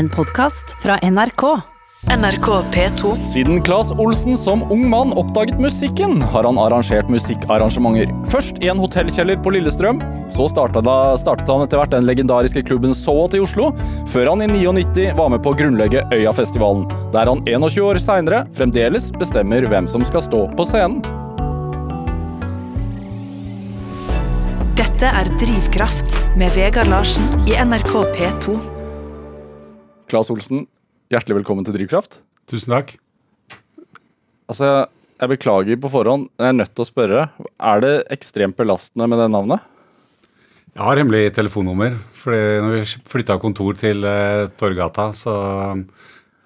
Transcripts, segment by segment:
En podkast fra NRK. NRK P2. Siden Claes Olsen som ung mann oppdaget musikken, har han arrangert musikkarrangementer. Først i en hotellkjeller på Lillestrøm. Så startet, han etter hvert den legendariske klubben Soat i Oslo, før han i 99 var med på å grunnlegge Øyafestivalen, der han 21 år seinere fremdeles bestemmer hvem som skal stå på scenen. Dette er Drivkraft med Vegard Larsen i NRK P2. Claes Olsen, hjertelig velkommen til Drivkraft. Tusen takk. Altså, jeg beklager på forhånd, jeg er nødt til å spørre. Er det ekstremt belastende med det navnet? Jeg har hemmelig telefonnummer. fordi når vi flytta kontor til uh, Torgata, så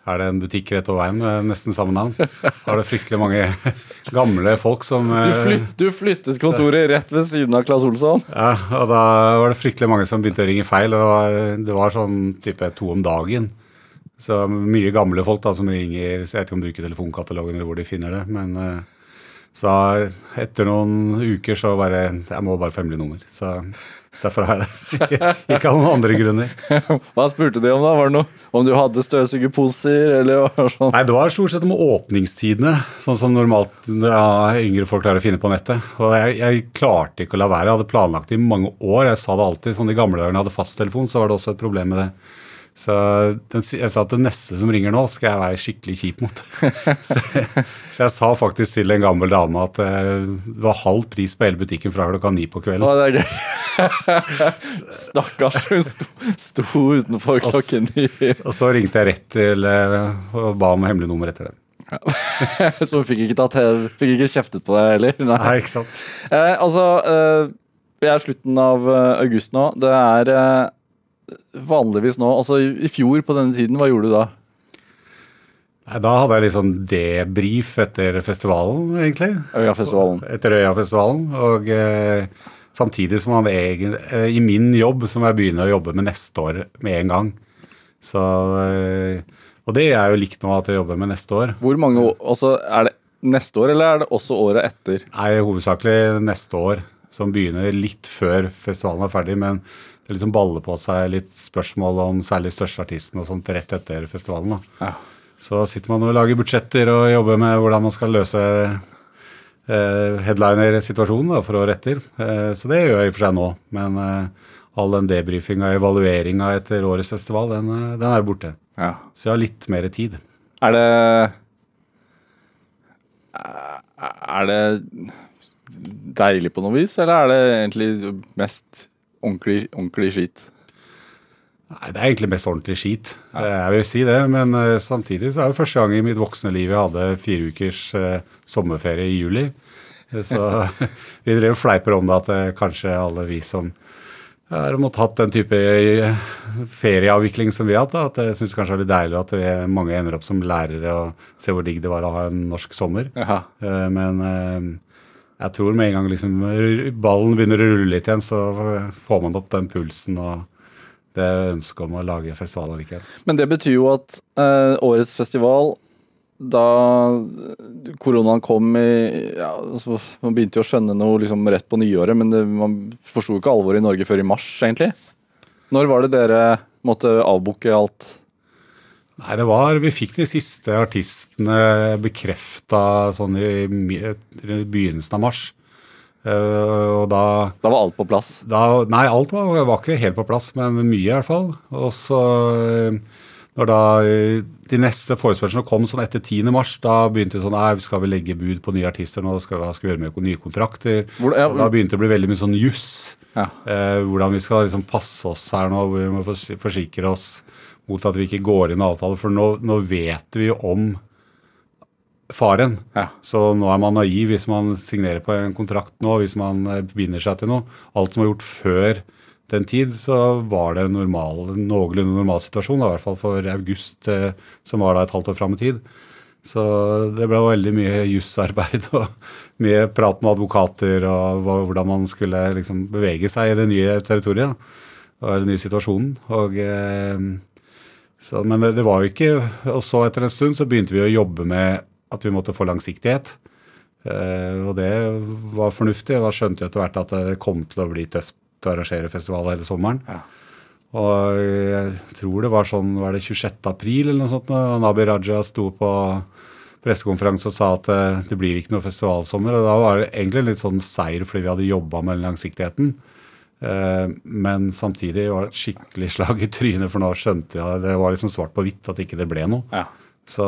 er det en butikk rett over veien med nesten samme navn. Da er det fryktelig mange gamle folk som Du, flytt, du flyttet kontoret rett ved siden av Claes Olsson. Ja, og da var det fryktelig mange som begynte å ringe feil. og Det var, det var sånn type to om dagen. Så mye gamle folk da som ringer. så Jeg vet ikke om de bruker telefonkatalogen eller hvor de finner det. Men eh, så etter noen uker så bare Jeg må bare få hemmelig nummer. Så, så derfor har jeg det. Ikke, av noen andre grunner. Hva spurte de om da? Var det noe om du hadde støvsugerposer, eller hva sånn? Nei, Det var stort sett om åpningstidene, sånn som normalt ja, yngre folk klarer å finne på nettet. Og jeg, jeg klarte ikke å la være. Jeg hadde planlagt det i mange år. Jeg sa det alltid. Sånn de gamle jeg hadde fasttelefon, så var det også et problem med det. Så den, jeg sa at det neste som ringer nå, skal jeg være skikkelig kjip mot. så, så jeg sa faktisk til en gammel dame at eh, det var halv pris på hele butikken fra klokka ni på kvelden. Å, det er gøy. Stakkars, hun sto, sto utenfor klokken ni. Og så ringte jeg rett til eh, og ba om hemmelig nummer etter det. Så hun fikk ikke, tatt, fikk ikke kjeftet på deg heller? Nei. Nei, ikke sant? Eh, altså, eh, vi er slutten av eh, august nå. Det er eh, vanligvis nå Altså, i fjor på denne tiden, hva gjorde du da? Nei, Da hadde jeg litt sånn debrief etter festivalen, egentlig. Øyafestivalen. Etter Øyafestivalen. Og eh, samtidig som han egen, eh, i min jobb som jeg begynner å jobbe med neste år med en gang. Så eh, Og det er jo likt nå at jeg jobber med neste år. Hvor mange Altså, er det neste år, eller er det også året etter? Nei, hovedsakelig neste år, som begynner litt før festivalen er ferdig. Men det liksom baller på seg litt spørsmål om særlig største artisten og sånt rett etter festivalen. da. Ja. Så sitter man og lager budsjetter og jobber med hvordan man skal løse eh, headliner-situasjonen for året etter. Eh, så det gjør jeg i og for seg nå. Men eh, all den debrifinga og evalueringa etter årets festival, den, eh, den er borte. Ja. Så jeg har litt mer tid. Er det Er det deilig på noe vis, eller er det egentlig mest ordentlig, ordentlig skit? Nei, det er egentlig mest ordentlig skit. Eh, Jeg vil si det, men eh, samtidig så er det første gang i mitt voksne liv jeg hadde fire ukers eh, sommerferie i juli. Så vi drev og fleiper om det at kanskje alle vi som har måttet hatt den type ferieavvikling som vi har hatt, at jeg syns kanskje det er litt deilig at vi, mange ender opp som lærere og ser hvor digg det var å ha en norsk sommer. Jaha. Eh, Men jeg tror med en gang liksom ballen begynner å rulle litt igjen, så får man opp den pulsen og det ønsket om å lage festival allikevel. Men det betyr jo at eh, årets festival da koronaen kom i ja, altså, Man begynte jo å skjønne noe liksom rett på nyåret, men det, man forsto ikke alvoret i Norge før i mars, egentlig. Når var det dere måtte avbooke alt? Nei, det var Vi fikk de siste artistene bekrefta sånn i, i begynnelsen av mars. Uh, og da, Da var alt på plass. da Nei, alt var, var ikke helt på plass, men mye i hvert fall. Og så eh, når da eh, de neste forespørslene kom sånn etter 10. mars, da begynte det sånn Nei, skal vi legge bud på nye artister nå? Skal, hva skal vi gjøre med nye kontrakter? Hvor- ja, da begynte det å bli veldig mye sånn juss. Ja. Uh, hvordan vi skal liksom passe oss her nå. hvor Vi må forsikre oss mot at vi ikke går inn i avtale. For nå, nå vet vi jo om faren. Ja. Så nå er man naiv hvis man signerer på en kontrakt nå, hvis man eh, binder seg til noe. Alt som var gjort før den tid, så var det en normal, noenlunde normal situasjon. da, I hvert fall for august, eh, som var da et halvt år fram i tid. Så det ble veldig mye jusarbeid og mye prat med advokater og hvordan man skulle liksom bevege seg i det nye territoriet. Og den nye situasjonen. Og, eh, så, men det, det var jo ikke Og så etter en stund så begynte vi å jobbe med at vi måtte få langsiktighet. Eh, og det var fornuftig. Da skjønte jo etter hvert at det kom til å bli tøft å arrangere festival hele sommeren. Ja. Og jeg tror det var sånn var det 26. april eller noe sånt, og Nabi Raja sto på pressekonferanse og sa at eh, det blir ikke noe festivalsommer. Og da var det egentlig litt sånn seier fordi vi hadde jobba med langsiktigheten. Eh, Men samtidig var det et skikkelig slag i trynet, for nå skjønte jeg det var liksom svart på hvitt at ikke det ble noe. Ja. Så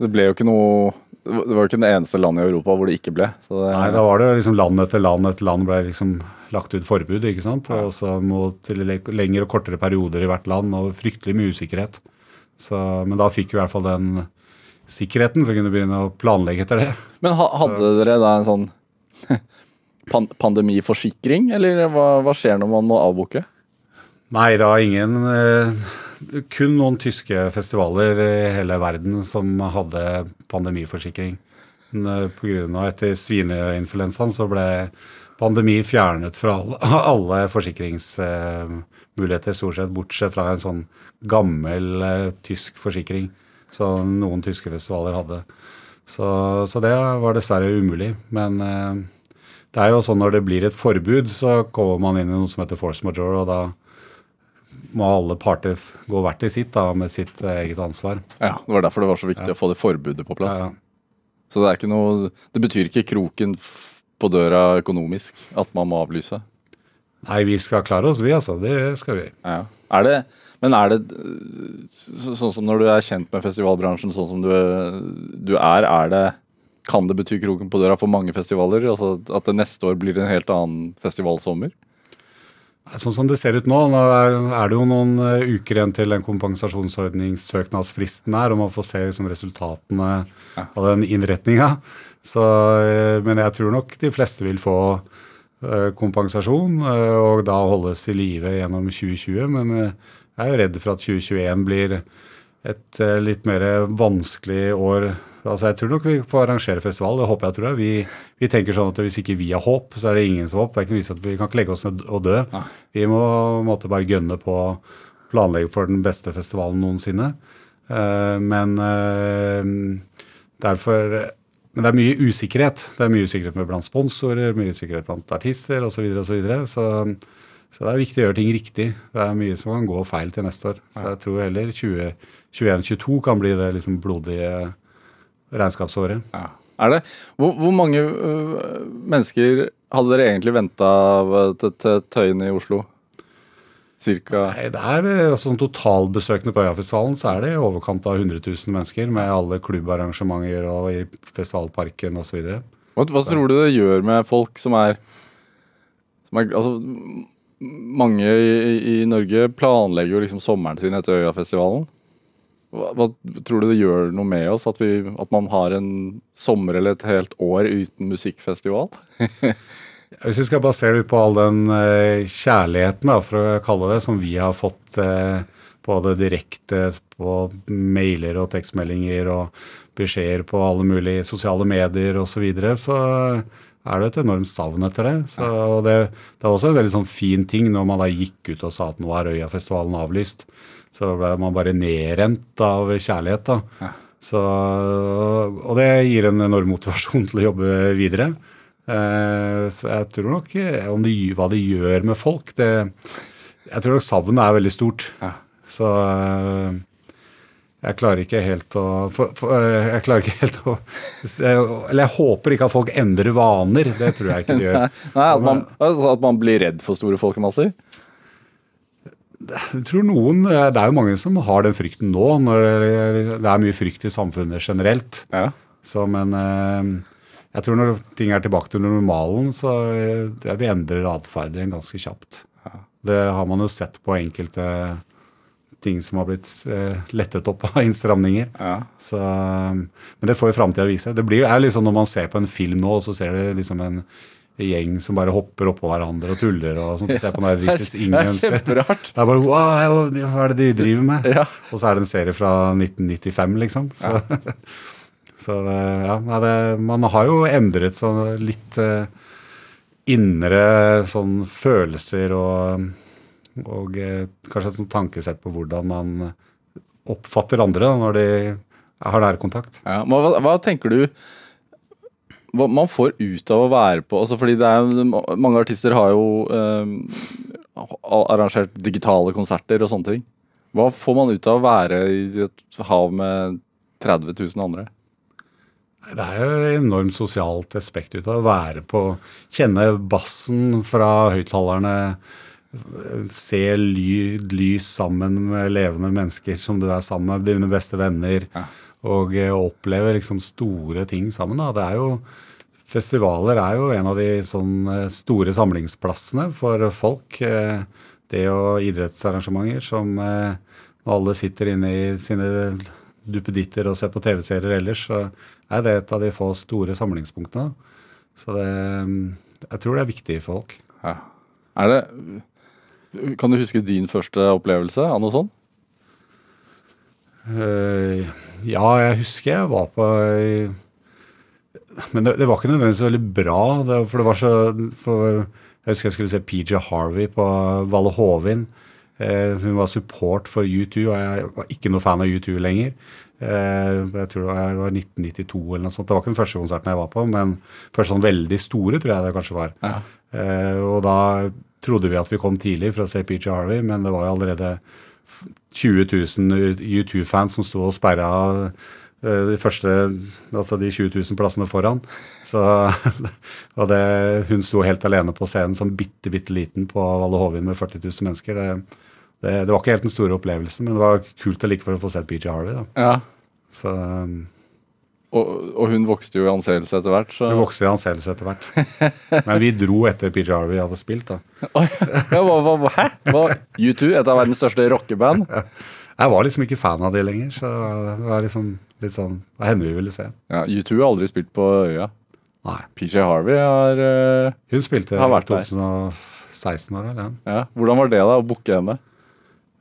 Det ble jo ikke noe Det var jo ikke det eneste landet i Europa hvor det ikke ble. Så det, Nei, da var det liksom land etter land etter land ble liksom lagt ut forbud, ikke sant. Og så mot le- lengre og kortere perioder i hvert land, og fryktelig mye usikkerhet. Så, men da fikk vi i hvert fall den sikkerheten, så kunne vi begynne å planlegge etter det. Men ha, hadde dere da en sånn pandemiforsikring, eller hva, hva skjer når man må avboke? Nei, det var ingen eh, Kun noen tyske festivaler i hele verden som hadde pandemiforsikring. Men eh, av etter svineinfluensaen så ble pandemi fjernet fra alle, alle forsikringsmuligheter, stort sett, bortsett fra en sånn gammel eh, tysk forsikring som noen tyske festivaler hadde. Så, så det var dessverre umulig. Men eh, det er jo sånn når det blir et forbud, så kommer man inn i noe som heter force majeure, og da må alle parter gå hvert til sitt da, med sitt eget ansvar. Ja, Det var derfor det var så viktig å få det forbudet på plass. Ja, ja. Så det er ikke noe Det betyr ikke kroken på døra økonomisk at man må avlyse? Nei, vi skal klare oss, vi altså. Det skal vi. Ja. Er det, men er det sånn som når du er kjent med festivalbransjen sånn som du, du er, er det kan det bety kroken på døra for mange festivaler? Altså At det neste år blir en helt annen festivalsommer? Sånn som det ser ut nå, nå er det jo noen eh, uker igjen til den kompensasjonsordningssøknadsfristen er, og man får se liksom, resultatene av den innretninga. Eh, men jeg tror nok de fleste vil få eh, kompensasjon, og da holdes i live gjennom 2020. Men jeg er jo redd for at 2021 blir et litt mer vanskelig år. Altså Jeg tror nok vi får arrangere festival, det håper jeg. tror jeg. Vi, vi tenker sånn at hvis ikke vi har håp, så er det ingen som har håp. Det er ikke noe vits at Vi kan ikke legge oss ned og dø. Vi må måtte bare gønne på å planlegge for den beste festivalen noensinne. Uh, men uh, derfor Men det er mye usikkerhet. Det er mye usikkerhet med blant sponsorer, mye usikkerhet blant artister osv. Så, videre, og så, videre. så så det er viktig å gjøre ting riktig. Det er mye som kan gå feil til neste år. Så jeg tror heller 2021-2022 kan bli det liksom blodige regnskapsåret. Er det? Hvor, hvor mange øh, mennesker hadde dere egentlig venta til, til Tøyen i Oslo? Cirka? Nei, det er eh, altså, sånn Totalbesøkende på Øyafestivalen så er det i overkant av 100 000 mennesker med alle klubbarrangementer og i festivalparken osv. Hva, hva tror du det gjør med folk som er, som er Altså, mange i, i Norge planlegger jo liksom sommeren sin etter Øyafestivalen. Hva, tror du det gjør noe med oss at, vi, at man har en sommer eller et helt år uten musikkfestival? Hvis vi skal basere det på all den eh, kjærligheten, da, for å kalle det, som vi har fått eh, både direkte på mailer og tekstmeldinger og beskjeder på alle mulige sosiale medier osv., så, videre, så er det et enormt savn etter det. Så, det. Det er også en veldig sånn fin ting når man da gikk ut og sa at nå er Øyafestivalen avlyst. Så ble man bare nedrent av kjærlighet. da. Så, og det gir en enorm motivasjon til å jobbe videre. Eh, så jeg tror nok eh, om det, hva det gjør med folk det, Jeg tror nok savnet er veldig stort. Så eh, jeg klarer ikke helt å for, for, eh, Jeg klarer ikke helt å Eller jeg håper ikke at folk endrer vaner. Det tror jeg ikke de gjør. Nei, at man, altså at man blir redd for store folkemasser? Jeg tror noen, eh, Det er jo mange som har den frykten nå, når det er mye frykt i samfunnet generelt. Ja. Så, men eh, jeg tror når ting er tilbake til normalen, så eh, tror jeg vi endrer atferd igjen ganske kjapt. Det har man jo sett på enkelte ting som har blitt eh, lettet opp av innstramninger. Ja. Så, men det får jo framtida vise. Det blir, er liksom Når man ser på en film nå, og så ser du liksom en gjeng som bare hopper oppå hverandre og tuller og sånt. Se på noen der ingen Det er kjemperart. Det er bare wow, hva er det de driver med? Ja. Og så er det en serie fra 1995, liksom. Så, så ja, nei, det, man har jo endret sånn litt uh, indre sånn følelser og, og uh, kanskje et sånt tankesett på hvordan man oppfatter andre da, når de har nærkontakt. Ja, hva, hva tenker du hva man får ut av å være på altså fordi det er, Mange artister har jo eh, arrangert digitale konserter og sånne ting. Hva får man ut av å være i et hav med 30 000 andre? Det er jo et enormt sosialt aspekt ut av å være på Kjenne bassen fra høyttalerne. Se lyd, lys sammen med levende mennesker som du er sammen med, dine beste venner. Ja. Og eh, oppleve liksom store ting sammen. Da. Det er jo Festivaler er jo en av de sånn eh, store samlingsplassene for folk. Eh, Det og idrettsarrangementer som alle sitter inne i sine duppeditter og ser på TV-serier ellers, så er det et av de få store samlingspunktene. Så det Jeg tror det er viktig for folk. Ja. Er det Kan du huske din første opplevelse av noe sånt? Eh, ja, jeg husker jeg var på eh, Men det, det var ikke nødvendigvis veldig bra. Det, for det var så for, Jeg husker jeg skulle se PJ Harvey på Valle Hovin. Eh, hun var support for U2, og jeg var ikke noe fan av U2 lenger. Eh, jeg tror det var, det var 1992 eller noe sånt. Det var ikke den første konserten jeg var på, men første sånn veldig store tror jeg det kanskje var. Ja. Eh, og da trodde vi at vi kom tidlig for å se PJ Harvey, men det var jo allerede 20 000 U2-fans som sto og sperra eh, de første, altså de 20 000 plassene foran. Så, og det, hun sto helt alene på scenen som bitte, bitte liten på Valle Hovin med 40 000 mennesker. Det, det, det var ikke helt den store opplevelsen, men det var kult allikevel å få sett PJ Harvey. Da. Ja. Så um, Og, og hun vokste jo i anseelse etter hvert. Så. Hun vokste i anseelse etter hvert. Men vi dro etter PJ Harvey hadde spilt. da. Ja, hva, hva, hæ? Hva? U2, et av verdens største rockeband? Jeg var liksom ikke fan av de lenger, så det var liksom litt sånn Hva hender vi ville se. Ja, U2 har aldri spilt på øya. Nei. PJ Harvey har uh, Hun spilte i 2016 år, eller? ja. Hvordan var det, da, å booke henne?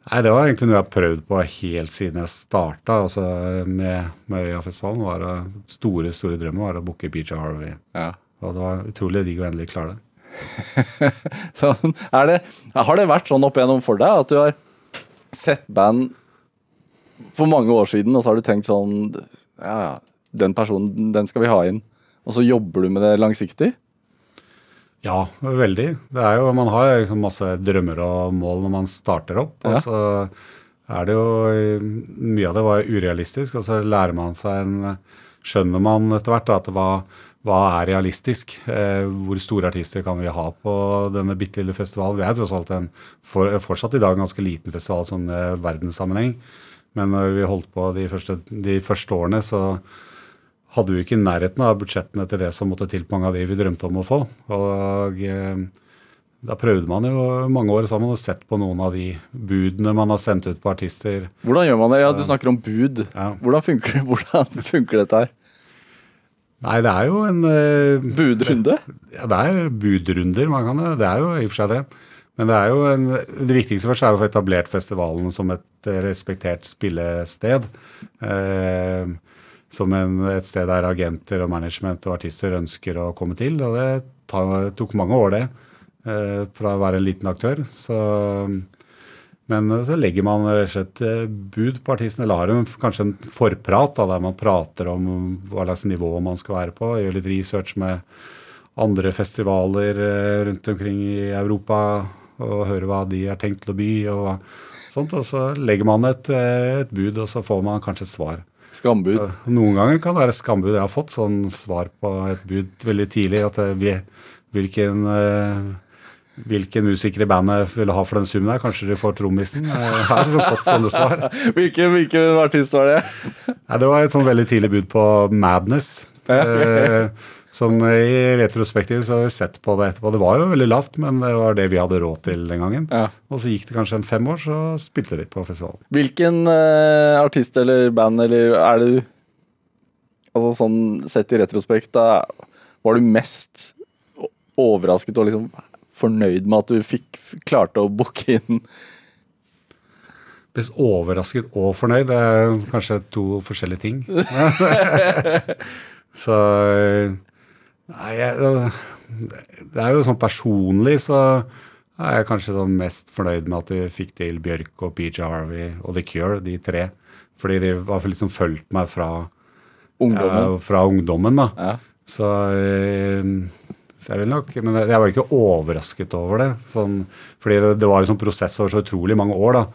Nei, det var egentlig noe jeg har prøvd på helt siden jeg starta altså med, med Øyafestivalen. var det Store, store drømmen var å booke PJ Harvey. Ja. Og det var utrolig digg å endelig klare det. Sånn, er det, har det vært sånn opp igjennom for deg at du har sett band for mange år siden, og så har du tenkt sånn Ja, ja, den personen, den skal vi ha inn. Og så jobber du med det langsiktig? Ja, veldig. Det er jo, Man har liksom masse drømmer og mål når man starter opp. Og Ja. så er det jo Mye av det var urealistisk, og så lærer man seg en Skjønner man etter hvert da, at hva, hva er realistisk? Eh, hvor store artister kan vi ha på denne bitte lille festivalen? Vi er tross alt en for, fortsatt i dag en ganske liten festival sånn i verdenssammenheng. Men når vi holdt på de første, de første årene, så hadde vi ikke i nærheten av budsjettene til det som måtte til på mange av de vi drømte om å få. Og eh, da prøvde man jo mange år sammen og sett på noen av de budene man har sendt ut på artister. Hvordan gjør man det? Ja, Du snakker om bud. Ja. Hvordan funker, hvordan funker dette her? Nei, det er jo en eh, Budrunde? Ja, det er budrunder. Man kan, det Det er jo i og for seg det. Men det er jo en, det viktigste først er å få etablert festivalen som et respektert spillested. Eh, som en, et sted der agenter og management og artister ønsker å komme til. Og det tar, tok mange år, det. Eh, fra å være en liten aktør. Så, men så legger man rett og slett eh, bud på artistene. Har en, kanskje en forprat da, der man prater om hva slags nivå man skal være på. Gjør litt research med andre festivaler eh, rundt omkring i Europa og høre hva de har tenkt til å by. og sånt, og Så legger man et, eh, et bud, og så får man kanskje et svar. Skambud. Noen ganger kan det være skambud. Jeg har fått sånn svar på et bud veldig tidlig. at eh, vi, hvilken, eh, hvilken musiker i bandet vil ha for den summen der? Kanskje de får trommisen? Jeg har liksom fått sånne svar. Hvilken, hvilken artist var det? Nei, det var et sånn veldig tidlig bud på Madness. Eh, som i retrospektiv så har vi sett på det etterpå. Det var jo veldig lavt, men det var det vi hadde råd til den gangen. Ja. Og så gikk det kanskje en fem år, så spilte de på festivalen. Hvilken uh, artist eller band eller er du Altså sånn sett i retrospekt, da var du mest overrasket og liksom fornøyd med at du fikk klarte å booke inn Mest overrasket og fornøyd, det er kanskje to forskjellige ting. så Nei, jeg, det er jo sånn personlig så er jeg kanskje sånn mest fornøyd med at vi fikk til Bjørk og PJ Harvey og The Cure, de tre. Fordi de har liksom fulgt meg fra, ungdommen. ja, fra ungdommen. da. Ja. Så, eh, Så jeg vil nok, Men jeg var ikke overrasket over det. Sånn, fordi det, det var en sånn prosess over så utrolig mange år. da.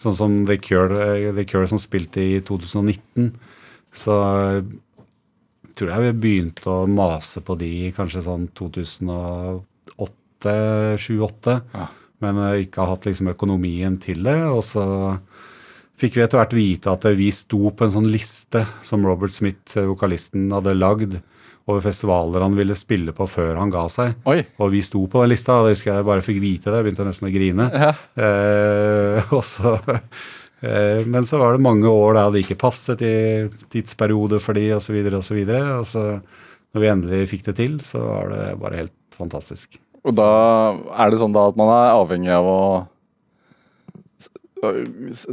Sånn som The Cure, eh, The Cure som spilte i 2019. Så tror jeg vi begynte å mase på de kanskje sånn 2008-2008. Ja. Men eh, ikke har hatt liksom økonomien til det. Og så fikk vi etter hvert vite at vi sto på en sånn liste som Robert Smith, eh, vokalisten, hadde lagd over festivaler han ville spille på før han ga seg. Oi. Og vi sto på den lista, og jeg husker jeg bare fikk vite det. Jeg begynte nesten å grine. Ja. Eh, og så, eh, men så var det mange år da det ikke passet i tidsperiode for de, osv.. Og, så videre, og så når vi endelig fikk det til, så var det bare helt fantastisk. Og da er det sånn da at man er avhengig av å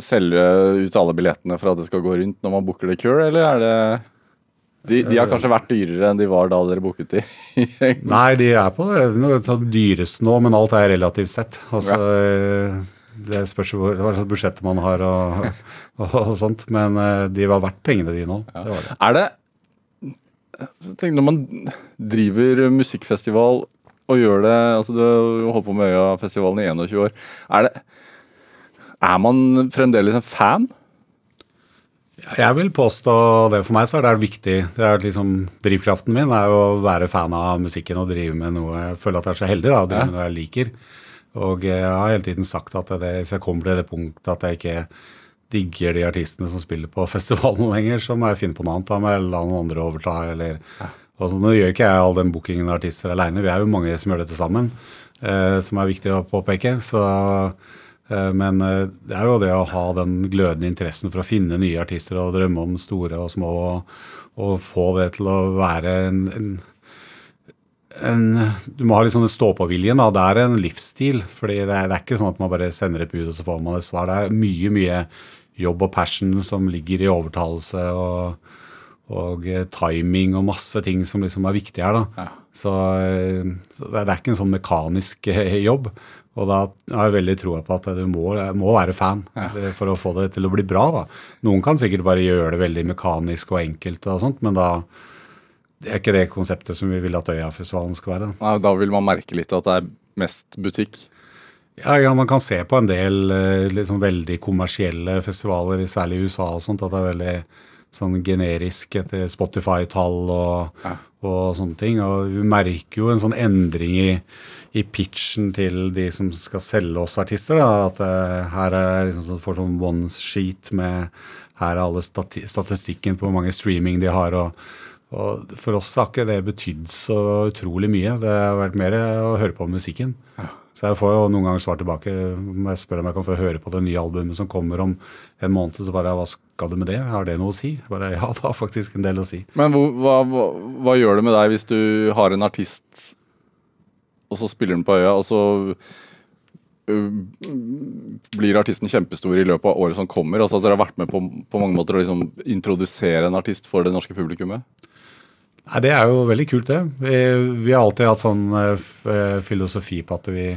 selge ut alle billettene for at det skal gå rundt når man booker The Cure, eller er det de, de har kanskje vært dyrere enn de var da dere booket de? Nei, de er på det dyreste nå, men alt er relativt sett. Altså, eh, Det spørs hvor- hva slags budsjett man har og, og, og sånt. Men eh, de var verdt pengene, de nå. Det var det. Er det så tenk, Når man driver musikkfestival og gjør det altså Du holdt på med Øyafestivalen i 21 år. Er, det, er man fremdeles en fan? Jeg vil påstå det for meg, så er det viktig. Det er liksom Drivkraften min er å være fan av musikken og drive med noe Jeg føler at jeg er så heldig da, å drive med noe jeg liker. Og jeg har hele tiden sagt at det, hvis jeg kommer til det punktet at jeg ikke digger de artistene som spiller på festivalen lenger, så må jeg finne på noe annet. Da må jeg la noen andre overta. eller... Og så, nå gjør ikke jeg all den bookingen av artister aleine, vi er jo mange som gjør dette sammen. Eh, som er viktig å påpeke. Så, eh, men eh, det er jo det å ha den glødende interessen for å finne nye artister og drømme om store og små, og, og få det til å være en, en, en Du må ha litt sånn stå-på-viljen. Det er en livsstil. fordi det er, det er ikke sånn at man bare sender et bud og så får man et svar. Det er mye, mye jobb og passion som ligger i overtalelse. og og eh, timing og masse ting som liksom er viktig her. da. Ja. Så, eh, så det, er, ikke en sånn mekanisk eh, jobb. Og da har jeg veldig troa på at du må, må være fan ja. for å få det til å bli bra. da. Noen kan sikkert bare gjøre det veldig mekanisk og enkelt, og sånt, men da det er ikke det konseptet som vi vil at Øyafestivalen skal være. Nei, da vil man merke litt at det er mest butikk. Ja, ja, Man kan se på en del liksom, veldig kommersielle festivaler, særlig i USA, og sånt, at det er veldig sånn generisk etter Spotify-tall og, Ja. og sånne ting. Og vi merker jo en sånn endring i, i pitchen til de som skal selge oss artister. Da, at uh, her er liksom sånn, får sånn one sheet med her er alle stati statistikken på hvor mange streaming de har. og og For oss har ikke det betydd så utrolig mye. Det har vært mer å høre på musikken. Så jeg får jo noen ganger svar tilbake jeg spør om jeg kan få høre på det nye albumet som kommer om en måned. Så bare hva skal du med det? Har det noe å si? Bare ja, det har faktisk en del å si. Men hva, hva, hva gjør det med deg hvis du har en artist, og så spiller den på øya, og så blir artisten kjempestor i løpet av året som kommer? Altså at dere har vært med på, på mange måter å liksom introdusere en artist for det norske publikummet? Nei, Det er jo veldig kult, det. Vi, vi har alltid hatt sånn eh, eh, filosofi på at vi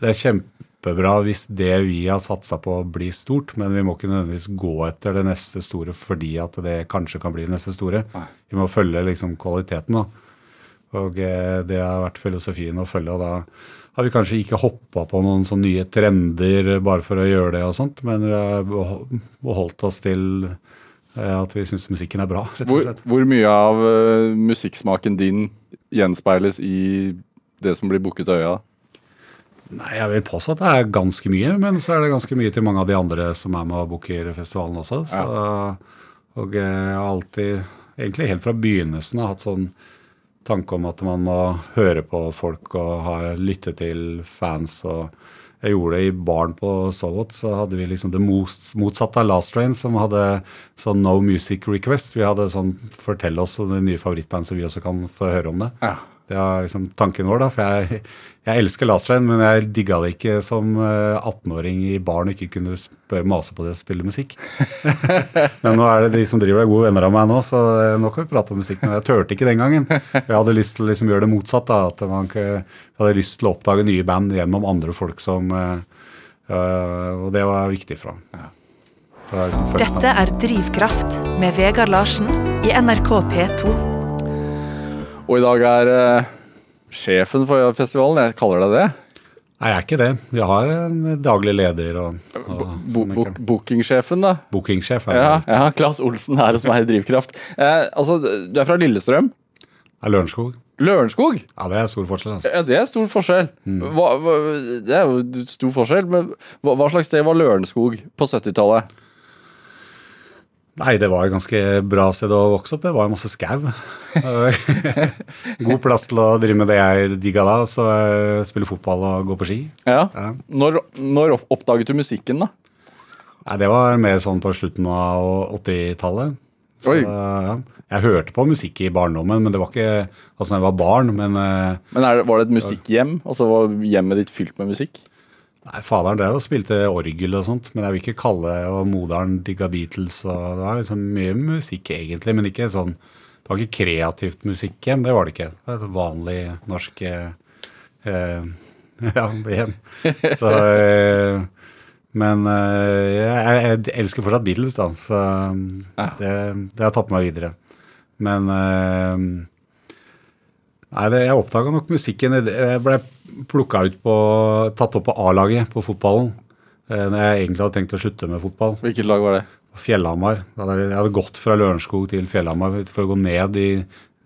Det er kjempebra hvis det vi har satsa på, blir stort, men vi må ikke nødvendigvis gå etter det neste store fordi at det kanskje kan bli det neste store. Nei. Vi må følge liksom kvaliteten, da. Og eh, det har vært filosofien å følge. og da har vi kanskje ikke hoppa på noen sånne nye trender bare for å gjøre det, og sånt, men vi har beholdt oss til at vi syns musikken er bra. rett og slett. hvor mye av uh, musikksmaken din gjenspeiles i det som blir booket av øya? Nei, Jeg vil påstå at det er ganske mye, men så er det ganske mye til mange av de andre som er med og booker festivalen også. Så, Og jeg har alltid, egentlig helt fra begynnelsen, har hatt sånn tanke om at man må høre på folk og ha, lytte til fans. og jeg gjorde det i baren på Sovot, så hadde vi liksom det motsatte av Last Train, som hadde sånn no music request. Vi hadde sånn fortell oss om det nye favorittbandet, så vi også kan få høre om det. Ja. Det var liksom tanken vår, da. For jeg, jeg elsker Last Train, men jeg digga det ikke som eh, 18-åring i baren og ikke kunne spørre mase på det og spille musikk. men nå er det de som driver er gode venner av meg nå, så eh, nå kan vi prate om musikk. Men jeg turte ikke den gangen. Jeg hadde lyst til å liksom gjøre det motsatt. da, at man Jeg hadde lyst til å oppdage nye band gjennom andre folk som eh, eh, Og det var viktig for ham. Det liksom Dette er Drivkraft med Vegard Larsen i NRK P2. Og i dag er uh, sjefen for festivalen, jeg kaller deg det. Nei, jeg er ikke det. Vi har en daglig leder og, og Bo bo Bookingsjefen, da. bookingsjef. er Ja, det. ja, Claes Olsen her hos meg i Drivkraft. Eh, altså, du er fra Lillestrøm. Er Lørenskog. Lørenskog? Ja, det er stor forskjell. altså. Ja, det er stor forskjell. Hva, hva, det er jo stor forskjell, men hva, hva slags sted var Lørenskog på 70-tallet? Nei, det var et ganske bra sted å vokse opp. Det var masse skau. God plass til å drive med det jeg digga da. Så eh, spille fotball og gå på ski. Ja. Ja. Når, når oppdaget du musikken, da? Nei, Det var mer sånn på slutten av 80-tallet. Ja. Jeg hørte på musikk i barndommen, men det var ikke altså jeg var barn. Men eh, Men er det, Var det et musikkhjem? Altså Var hjemmet ditt fylt med musikk? Nei, faderen drev og spilte orgel og sånt, men jeg vil ikke kalle Og moderen digga Beatles, og det var liksom mye musikk egentlig, men ikke sånn Det var ikke kreativt musikkhjem, det var det ikke. Det var et vanlig norsk eh, eh, ja, hjem. Så eh, Men eh, jeg, jeg elsker fortsatt Beatles, da, så det, det har tatt meg videre. Men eh, Nei, det, jeg oppdaga nok musikken Jeg ble plukka ut på Tatt opp på A-laget på fotballen. eh, Når jeg egentlig hadde tenkt å slutte med fotball. Hvilket lag var det? Fjellhamar. Jeg hadde gått fra Lørenskog til Fjellhamar for å gå ned i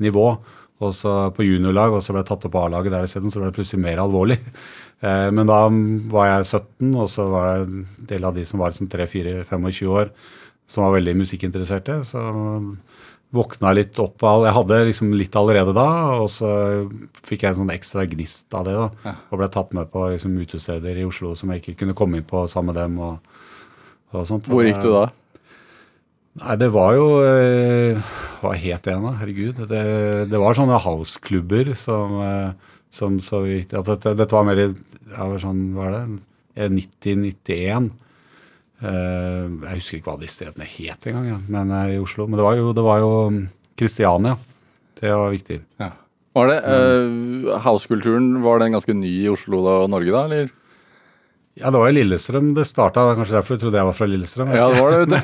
nivå. Og så på juniorlag, og så ble jeg tatt opp på A-laget der isteden. Så ble det plutselig mer alvorlig. Eh, Men da var jeg 17, og så var jeg en del av de som var liksom 3-4-25 år, som var veldig musikkinteresserte. Så våkna litt opp av Jeg hadde liksom litt allerede da, og så fikk jeg en sånn ekstra gnist av det. da, Ja. Og ble tatt med på liksom utesteder i Oslo som jeg ikke kunne komme inn på sammen med dem. og, og sånt. Hvor gikk du da? Nei, det var jo eh, Hva het det igjen, da? Herregud. Det, det var sånne houseklubber som, eh, som så vidt at dette, dette var mer i ja, sånn, hva er det, 90-91. Eh, jeg husker ikke hva de stedene het engang, ja, men eh, i Oslo. Men det var jo, det var jo mm, Kristiania. Det var viktig. Ja. Var det uh, Housekulturen, var den ganske ny i Oslo da, og Norge da, eller? Ja, det var i Lillestrøm det starta. Kanskje derfor du trodde jeg var fra Lillestrøm. Ja, det var det.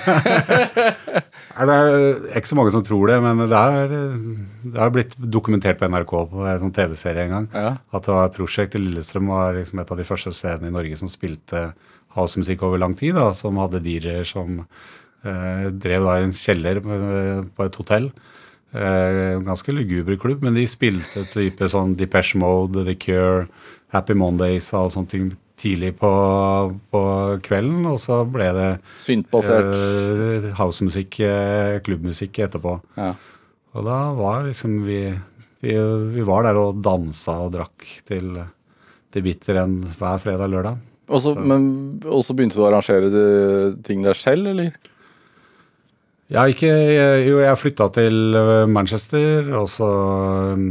Nei, Det er ikke så mange som tror det, men det er, det er blitt dokumentert på NRK på en sånn TV-serie en gang. Ja. At det var prosjekt i Lillestrøm var liksom et av de første stedene i Norge som spilte housemusikk over lang tid. da, Som hadde DJ-er som eh, drev da i en kjeller eh, på et hotell. Eh, ganske luguber klubb, men de spilte type sånn Depeche Mode, The Cure, Happy Mondays og alle sånne ting tidlig på, på kvelden. Og så ble det Syntbasert. eh, housemusikk, eh, klubbmusikk etterpå. Ja. Og da var liksom vi, vi, vi var der og dansa og drakk til, til bitter enn hver fredag-lørdag. Og så, begynte du å arrangere de- ting der selv, eller? Ja, ikke Jo, jeg flytta til eh, Manchester, og så eh,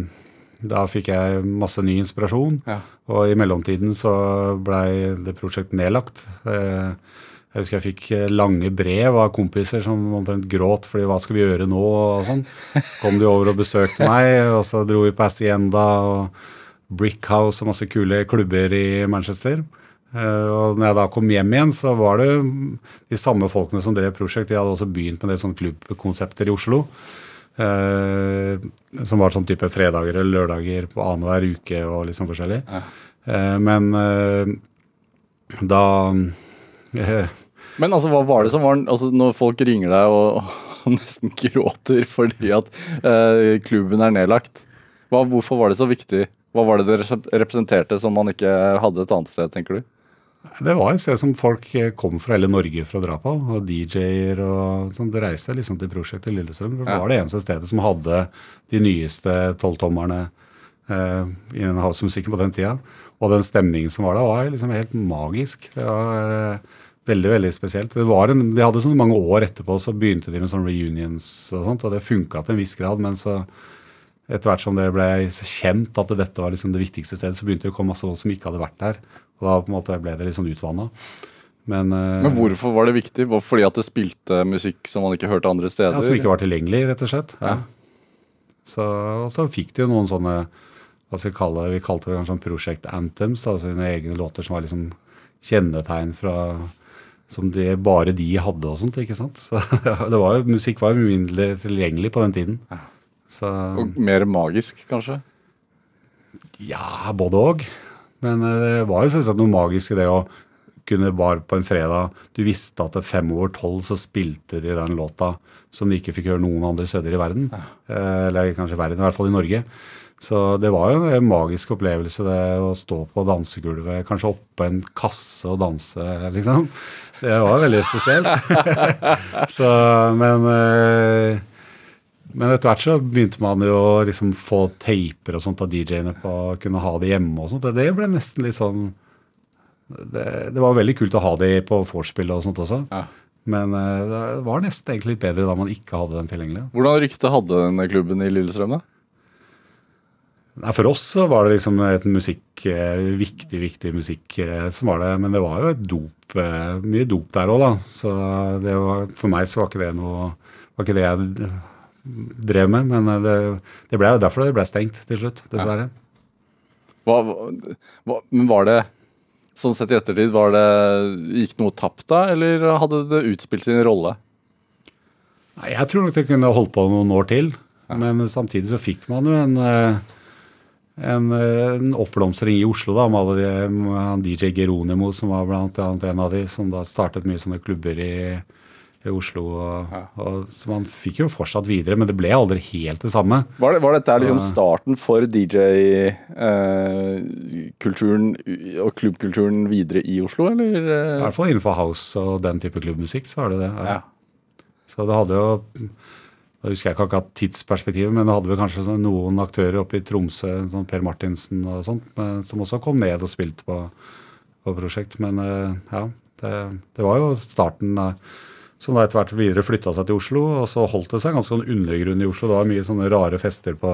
Da fikk jeg masse ny inspirasjon. Ja. Og i mellomtiden så blei det prosjektet nedlagt. Eh, Jeg husker jeg fikk eh, lange brev av kompiser som omtrent gråt fordi hva skal vi gjøre nå og sånn. Kom de over og besøkte meg, og så dro vi på Hacienda og Brick House og masse kule klubber i Manchester. Eh, Og når jeg da kom hjem igjen, så var det de samme folkene som drev prosjekt. De hadde også begynt med en del sånne klubbkonsepter i Oslo. Eh, som var sånn type fredager eller lørdager på annenhver uke og litt sånn forskjellig. Ja. Eh, men eh, da Men altså, hva var det som var altså, Når folk ringer deg og, og nesten gråter fordi at klubben er nedlagt, hva, hvorfor var det så viktig? Hva var det det representerte som man ikke hadde et annet sted, tenker du? Det var et sted som folk eh, kom fra hele Norge for å dra på. Og DJ-er og sånn. Det reiste liksom til prosjektet Lillestrøm. Det var det eneste stedet som hadde de nyeste tolvtommerne eh, innen housemusikken på den tida. Og den stemningen som var der, var liksom helt magisk. Det var eh, veldig veldig spesielt. Det var en, de hadde sånn mange år etterpå, så begynte de med sånn reunions og sånt, og det funka til en viss grad. Men så etter hvert som det ble kjent at dette var liksom det viktigste stedet, så begynte det å komme masse folk som ikke hadde vært der. Da på en måte ble det litt sånn utvanna. Men, eh, Men hvorfor var det viktig? Var det Fordi at det spilte musikk som man ikke hørte andre steder? ja, som ikke var tilgjengelig, rett og slett. Ja. Så, og så fikk de jo noen sånne hva skal vi kalle det, vi kalte det kanskje sånn Project Anthems, altså sine egne låter som var liksom kjennetegn fra som det bare de hadde og sånt, ikke sant. Så det var jo, Musikk var jo mindre tilgjengelig på den tiden. Så Og mer magisk, kanskje? Ja, både òg. Men eh, det var jo selvsagt noe magisk i det å kunne bare på en fredag Du visste at fem over tolv så spilte de den låta som de ikke fikk høre noen andre steder i verden. Ja. Eller kanskje verden, i hvert fall i Norge. Så det var jo en magisk opplevelse det å stå på dansegulvet, kanskje oppå en kasse og danse, liksom. Det var veldig spesielt. så, men eh, men etter hvert så begynte man jo å liksom få taper og sånt av DJ-ene på å kunne ha det hjemme og sånt. Det ble nesten litt sånn Det, det var veldig kult å ha det på vorspiel og sånt også. Ja. Men eh, det var nesten egentlig litt bedre da man ikke hadde den tilgjengelig. Hvordan rykte hadde denne klubben i Lillestrøm, da? Nei, For oss så var det liksom et musikk, eh, viktig, viktig musikk eh, som var det. Men det var jo et dop, mye dop der òg, da. Så det var, for meg så var ikke det noe Var ikke det jeg drev med. Men eh, det, det ble jo derfor det ble stengt til slutt, dessverre. Hva, hva, men var det Sånn sett i ettertid, var det, gikk noe tapt da, eller hadde det utspilt sin rolle? Nei, Jeg tror nok det kunne holdt på noen år til. Men samtidig så fikk man jo en, eh, en, eh, en oppblomstring i Oslo da, med alle de, med han DJ Geronimo, som var blant annet en av de, som da startet mye sånne klubber i, i Oslo. Og, og, så man fikk jo fortsatt videre, men det ble aldri helt det samme. Var, det, var dette liksom starten for DJ-kulturen og klubbkulturen videre i Oslo, eller? I eh? hvert fall innenfor house og den type klubbmusikk, så er det det. Ja. Så det hadde jo Da husker jeg ikke akkurat tidsperspektivet, men det hadde vel kanskje sånn noen aktører oppe i Tromsø, sånn Per Martinsen og sånt, men, som også kom ned og spilte på, på prosjekt. Men eh, ja, det, det var jo starten eh, som da etter hvert videre flytta seg til Oslo, og så holdt det seg ganske sånn undergrunn i Oslo. Det var mye sånne rare fester på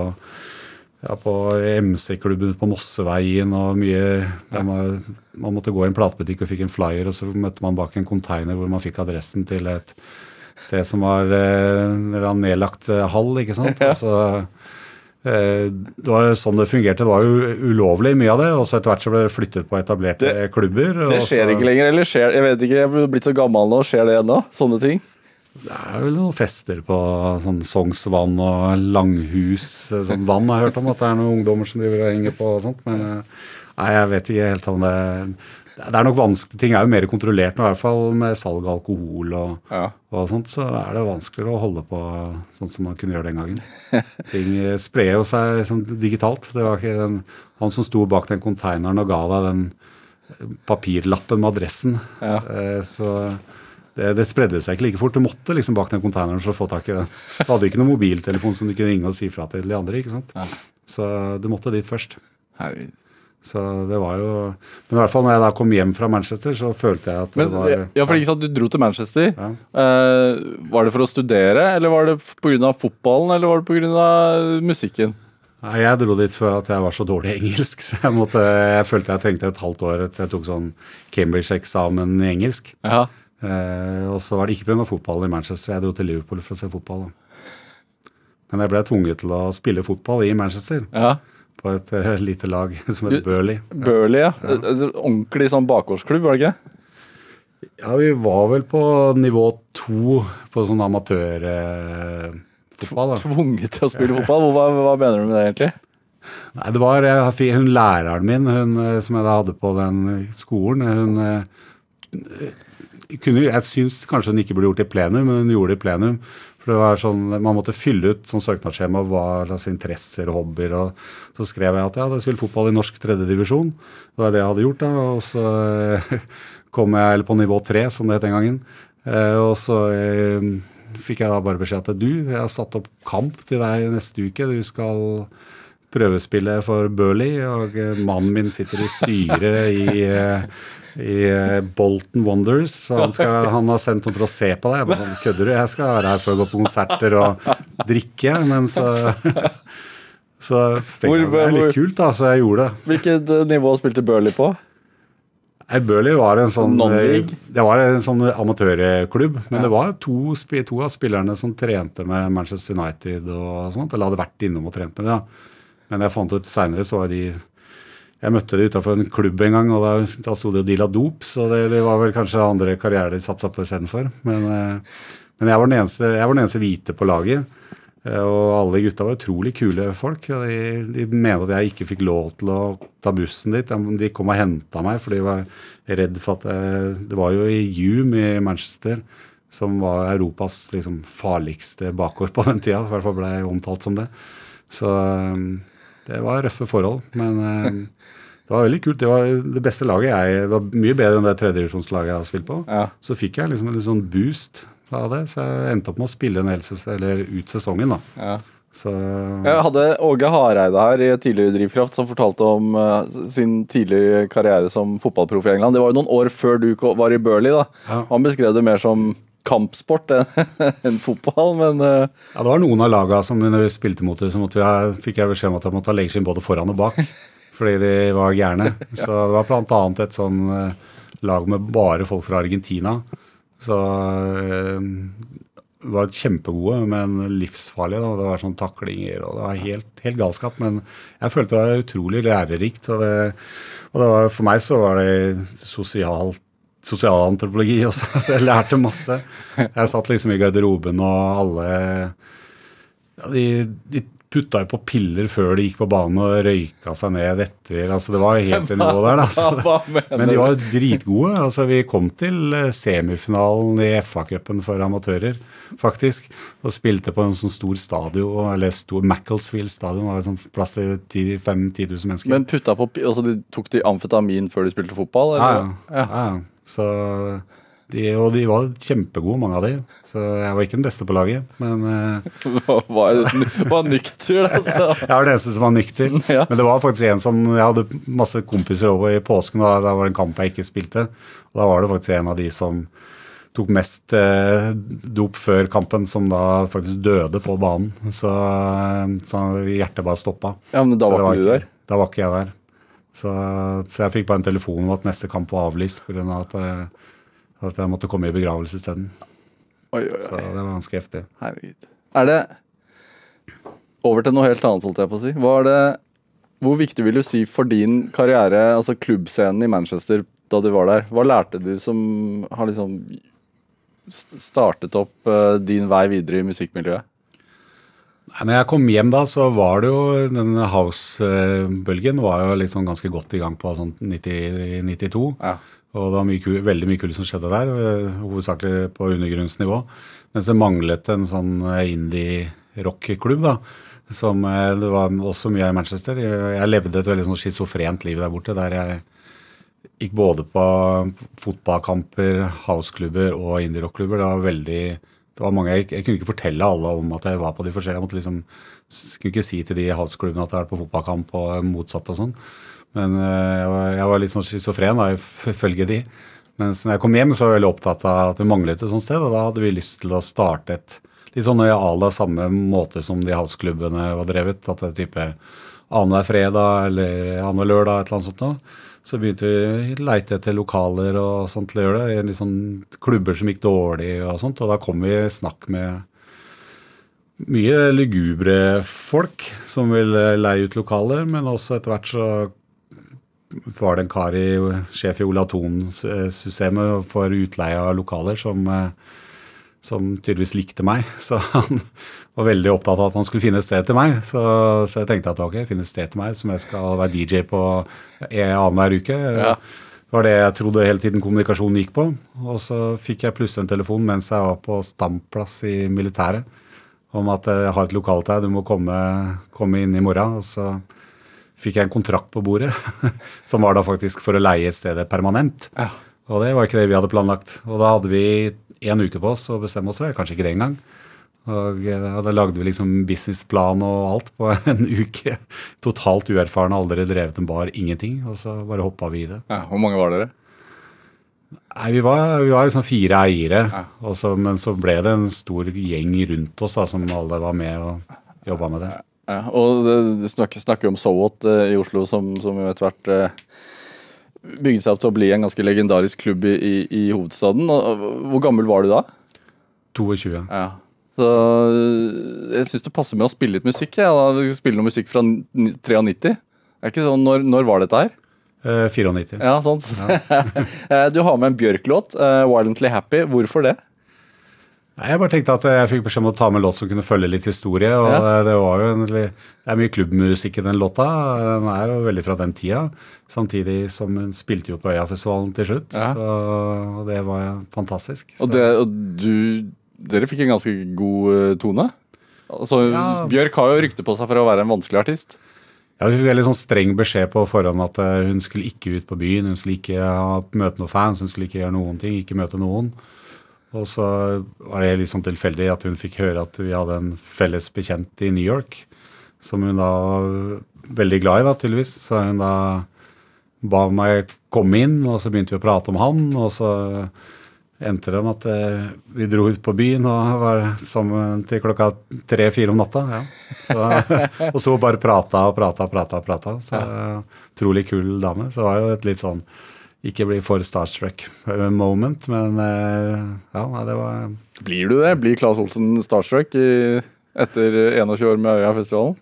ja, på MC-klubben på Mosseveien og mye ja. man, man måtte gå i en platebutikk og fikk en flyer, og så møtte man bak en container hvor man fikk adressen til et sted som var eh, nedlagt eh, hall, ikke sant. Altså, eh, det var jo sånn det fungerte. Det var jo ulovlig mye av det, og så etter hvert så ble det flyttet på etablerte klubber. Det skjer så- ikke lenger, eller skjer Jeg vet ikke, jeg er blitt så gammel nå. Skjer det ennå? Sånne ting? Det er vel noen fester på sånn Sognsvann og Langhus. eh, Sånn vann har hørt om at det er noen ungdommer som driver og henger på og sånt. Men eh, nei, jeg vet ikke helt om det Det er nok vanskelig. Ting er jo mer kontrollert nå, i hvert fall med salg av alkohol og, Ja. og sånt. Så er det vanskeligere å holde på sånn som man kunne gjøre den gangen. Ting eh, sprer jo seg liksom digitalt. Det var ikke den, han som sto bak den konteineren og ga deg den eh, papirlappen med adressen. Ja. Eh, Så det, det spredde seg ikke like fort. Du måtte liksom bak den konteineren for å få tak i den. Du hadde ikke noen mobiltelefon som du kunne ringe og si fra til de andre. ikke sant? Så du måtte dit først. Herregud. Så det var jo Men i hvert fall når jeg da kom hjem fra Manchester, så følte jeg at Men, det var ja, for ikke sant, Du dro til Manchester. Ja. Uh, var det for å studere, eller var det pga. fotballen, eller var det pga. musikken? Nei, Jeg dro dit for at jeg var så dårlig i engelsk. Så jeg, måtte, jeg følte jeg trengte et halvt år etter jeg tok sånn Cambridge-eksamen i engelsk. Ja. Uh, og så var det ikke pga. fotballen i Manchester. Jeg dro til Liverpool for å se fotball. Da. Men jeg ble tvunget til å spille fotball i Manchester. ja. På et eh, lite lag som heter Burley. Burley, ja. Et- et Ordentlig sånn bakgårdsklubb, var det ikke? Ja, vi var vel på nivå to på sånn amatørfotball. da. Tvunget til å spille fotball? Hva, hva mener du med det, egentlig? Nei, det var jeg, hun læreren min hun, eh, som jeg da hadde på den skolen. Hun eh, kunne, Jeg syns kanskje hun ikke burde gjort det i plenum, men hun gjorde det i plenum. For det var sånn, Man måtte fylle ut sånn søknadsskjema hva slags interesser og hobbyer. og Så skrev jeg at jeg hadde spilt fotball i norsk tredjedivisjon. Det var det jeg hadde gjort. da, Og så eh, kom jeg på nivå tre, som det het den gangen. Eh, Og så eh, fikk jeg da bare beskjed at du, jeg har satt opp kamp til deg neste uke. Du skal prøvespille for Burley, og mannen min sitter i styret i, i eh, Bolton Wonders. Han, skal, han har sendt noen for å se på deg. Jeg bare, Kødder du? Jeg skal være her for å gå på konserter og drikke. Men så så jeg, det er litt kult, da, så jeg gjorde det. Hvilket eh, nivå spilte Burley på? Nei, Burley var en sånn Det var en sånn amatørklubb. Men det var to, to av spillerne som trente med Manchester United og sånt. Eller hadde vært innom og trent med det. Ja. Men jeg fant ut seinere så var de Jeg møtte de utafor en klubb en gang, og da, da sto de og deala dop, så det, det var vel kanskje andre karrierer de satsa på istedenfor. Men, eh, men jeg var eneste jeg var den eneste hvite på laget. Eh, Og alle gutta var utrolig kule folk. De, de mener at jeg ikke fikk lov til å ta bussen dit. De- kom og henta meg, for de var redd for at jeg, Det var jo i Hume i Manchester, som var Europas liksom, farligste bakgård på den tida. I hvert fall ble jeg omtalt som det. Så det var røffe forhold. Men um, det var veldig kult. Det var det beste laget jeg Det var mye bedre enn det tredjedivisjonslaget jeg har spilt på. Ja. Så fikk jeg liksom en litt sånn boost av det, så jeg endte opp med å spille en hel eller ut sesongen. da. Ja. Så Jeg hadde Åge Hareide her i tidligere Drivkraft som fortalte om uh, sin tidligere karriere som fotballproff i England. Det var jo noen år før du var i Burley. da. Ja. Han beskrev det mer som kampsport enn fotball, men uh... ja, det var noen av laga som når vi spilte mot dem, så vi fikk jeg beskjed om at jeg måtte ha leggskinn både foran og bak. Fordi de var gærne. Så det var bl.a. et sånn eh, lag med bare folk fra Argentina. Så det var kjempegode, men livsfarlige. Da. Det var sånn taklinger og det var helt, helt galskap. Men jeg følte det var utrolig lærerikt. Og, det, og det var, for meg så var det sosialt sosialantropologi også. Jeg lærte masse. Jeg satt liksom i garderoben, og alle ja, de, de putta jo på piller før de gikk på banen og røyka seg ned etter. altså Det var helt i nivå der. da. Men de var var dritgode. altså Vi kom til eh, semifinalen i FA-cupen for amatører, faktisk. Og spilte på en sånn stor stadion, eller stor Macclesfield stadion. Det var sånn plass til 10 5-10 000 mennesker. Men putta på altså de Tok de amfetamin før de spilte fotball? ja, ja. ja. ja. Så de, og de var kjempegode, mange av de. Så jeg var ikke den beste på laget, men eh, Var, var, var nykter, altså. Jeg var den eneste som var nykter. Ja. Men det var faktisk en som Jeg hadde masse kompiser over i påsken, og da var det en kamp jeg ikke spilte. Og da var det faktisk en av de som tok mest eh, dop før kampen, som da faktisk døde på banen. Så, eh, så hjertet bare stoppa. Ja, men da var, var ikke du der? Da var ikke jeg der. Så, så jeg fikk bare en telefon om at neste kamp var avlyst pga. At, eh, at jeg måtte komme i begravelse isteden. Så det var ganske heftig. Herregud. Er det Over til noe helt annet, holdt jeg på å si. Det Hvor viktig vil du si for din karriere, altså klubbscenen i Manchester da du var der? Hva lærte du som har liksom startet opp eh, din vei videre i musikkmiljøet? Når jeg kom hjem da, så var det jo den house-bølgen var jo sånn ganske godt i gang på sånn 90, 92. Ja. Og det var mye, kul- veldig mye kult som skjedde der, eh, hovedsakelig på undergrunnsnivå. Mens det manglet en sånn eh, indie-rock-klubb, da. Som eh, det var også mye av i Manchester. Jeg levde et veldig sånn schizofrent liv der borte, der jeg gikk både på fotballkamper, houseklubber og indie-rock-klubber. Det var veldig det var mange, jeg, jeg kunne ikke fortelle alle om at jeg var på de forskjellige. Jeg måtte liksom, skulle ikke si til de houseklubbene at jeg har vært på fotballkamp og motsatt og sånn. Men eh, jeg var, jeg var litt sånn schizofren da, ifølge de. Mens når jeg kom hjem, så var jeg veldig opptatt av at vi manglet et sånt sted. Og da hadde vi lyst til å starte et litt sånn i à la samme måte som de houseklubbene var drevet. At det er type annenhver fredag eller annenhver lørdag, et eller annet sånt noe. Så begynte vi å leite etter lokaler og sånt til å gjøre det. Litt sånn klubber som gikk dårlig og sånt. Og da kom vi i snakk med mye lugubre folk som ville leie ut lokaler, men også etter hvert så var det en kar i sjef i Ola Thon-systemet for utleie av lokaler som, eh, som tydeligvis likte meg. Så han var veldig opptatt av at han skulle finne et sted til meg. Så, så jeg tenkte at ok, finne et sted til meg som jeg skal være DJ på en annenhver uke. Ja. Det var det jeg trodde hele tiden kommunikasjonen gikk på. Og så fikk jeg plutselig en telefon mens jeg var på standplass i militæret om at jeg har et lokalt her, du må komme, komme inn i morgen. Og så fikk jeg en kontrakt på bordet, som var da faktisk for å leie stedet permanent. Ja. Og det var ikke det vi hadde planlagt. Og da hadde vi en uke på oss å bestemme oss for, det, kanskje ikke det engang. Og eh, da lagde vi liksom businessplan og alt på en uke. Totalt uerfarne, aldri drevet en bar, ingenting. Og så bare hoppa vi i det. Ja, hvor mange var dere? Nei, Vi var, vi var liksom fire eiere, Ja. så, men så ble det en stor gjeng rundt oss da, som alle var med og jobba med det. Ja, og du snakker, snakker om Sowot eh, i Oslo, som, som etter hvert eh, bygde seg opp til å bli en ganske legendarisk klubb i, i, i hovedstaden. Og, og, hvor gammel var du da? 22. Ja. Så eh, jeg syns det passer med å spille litt musikk. Ja. Spille noe musikk fra ni- 93. Det er ikke sånn, når, når var dette her? Eh, 94. Ja, sant. Ja. du har med en Bjørk-låt, eh, 'Violently Happy'. Hvorfor det? Nei, Jeg bare tenkte at jeg fikk beskjed om å ta med en låt som kunne følge litt historie. og Ja. Det var jo en, det er mye klubbmusikk i den låta. Den er jo veldig fra den tida. Samtidig som hun spilte jo på Øyafestivalen til slutt. Ja. Så det var fantastisk. Og, det, og du Dere fikk en ganske god eh, tone. Altså, Ja. Bjørk har jo rykte på seg for å være en vanskelig artist. Ja, Vi fikk veldig sånn streng beskjed på forhånd at eh, hun skulle ikke ut på byen. Hun skulle ikke møte noen fans, hun skulle ikke gjøre noen ting, ikke møte noen. Og så var det litt sånn tilfeldig at hun fikk høre at vi hadde en felles bekjent i New York, som hun da var veldig glad i, da, tydeligvis. Så hun da ba meg komme inn, og så begynte vi å prate om han. Og så endte det med at eh, vi dro ut på byen og var sammen til klokka tre-fire om natta. Ja. Så, og så bare prata og prata og prata. prata. Så Utrolig kul dame. Så det var jo et litt sånn ikke bli for starstruck moment, men eh, ja, det var Blir du det? Blir Claes Olsen starstruck i, etter 21 år med Øyafestivalen?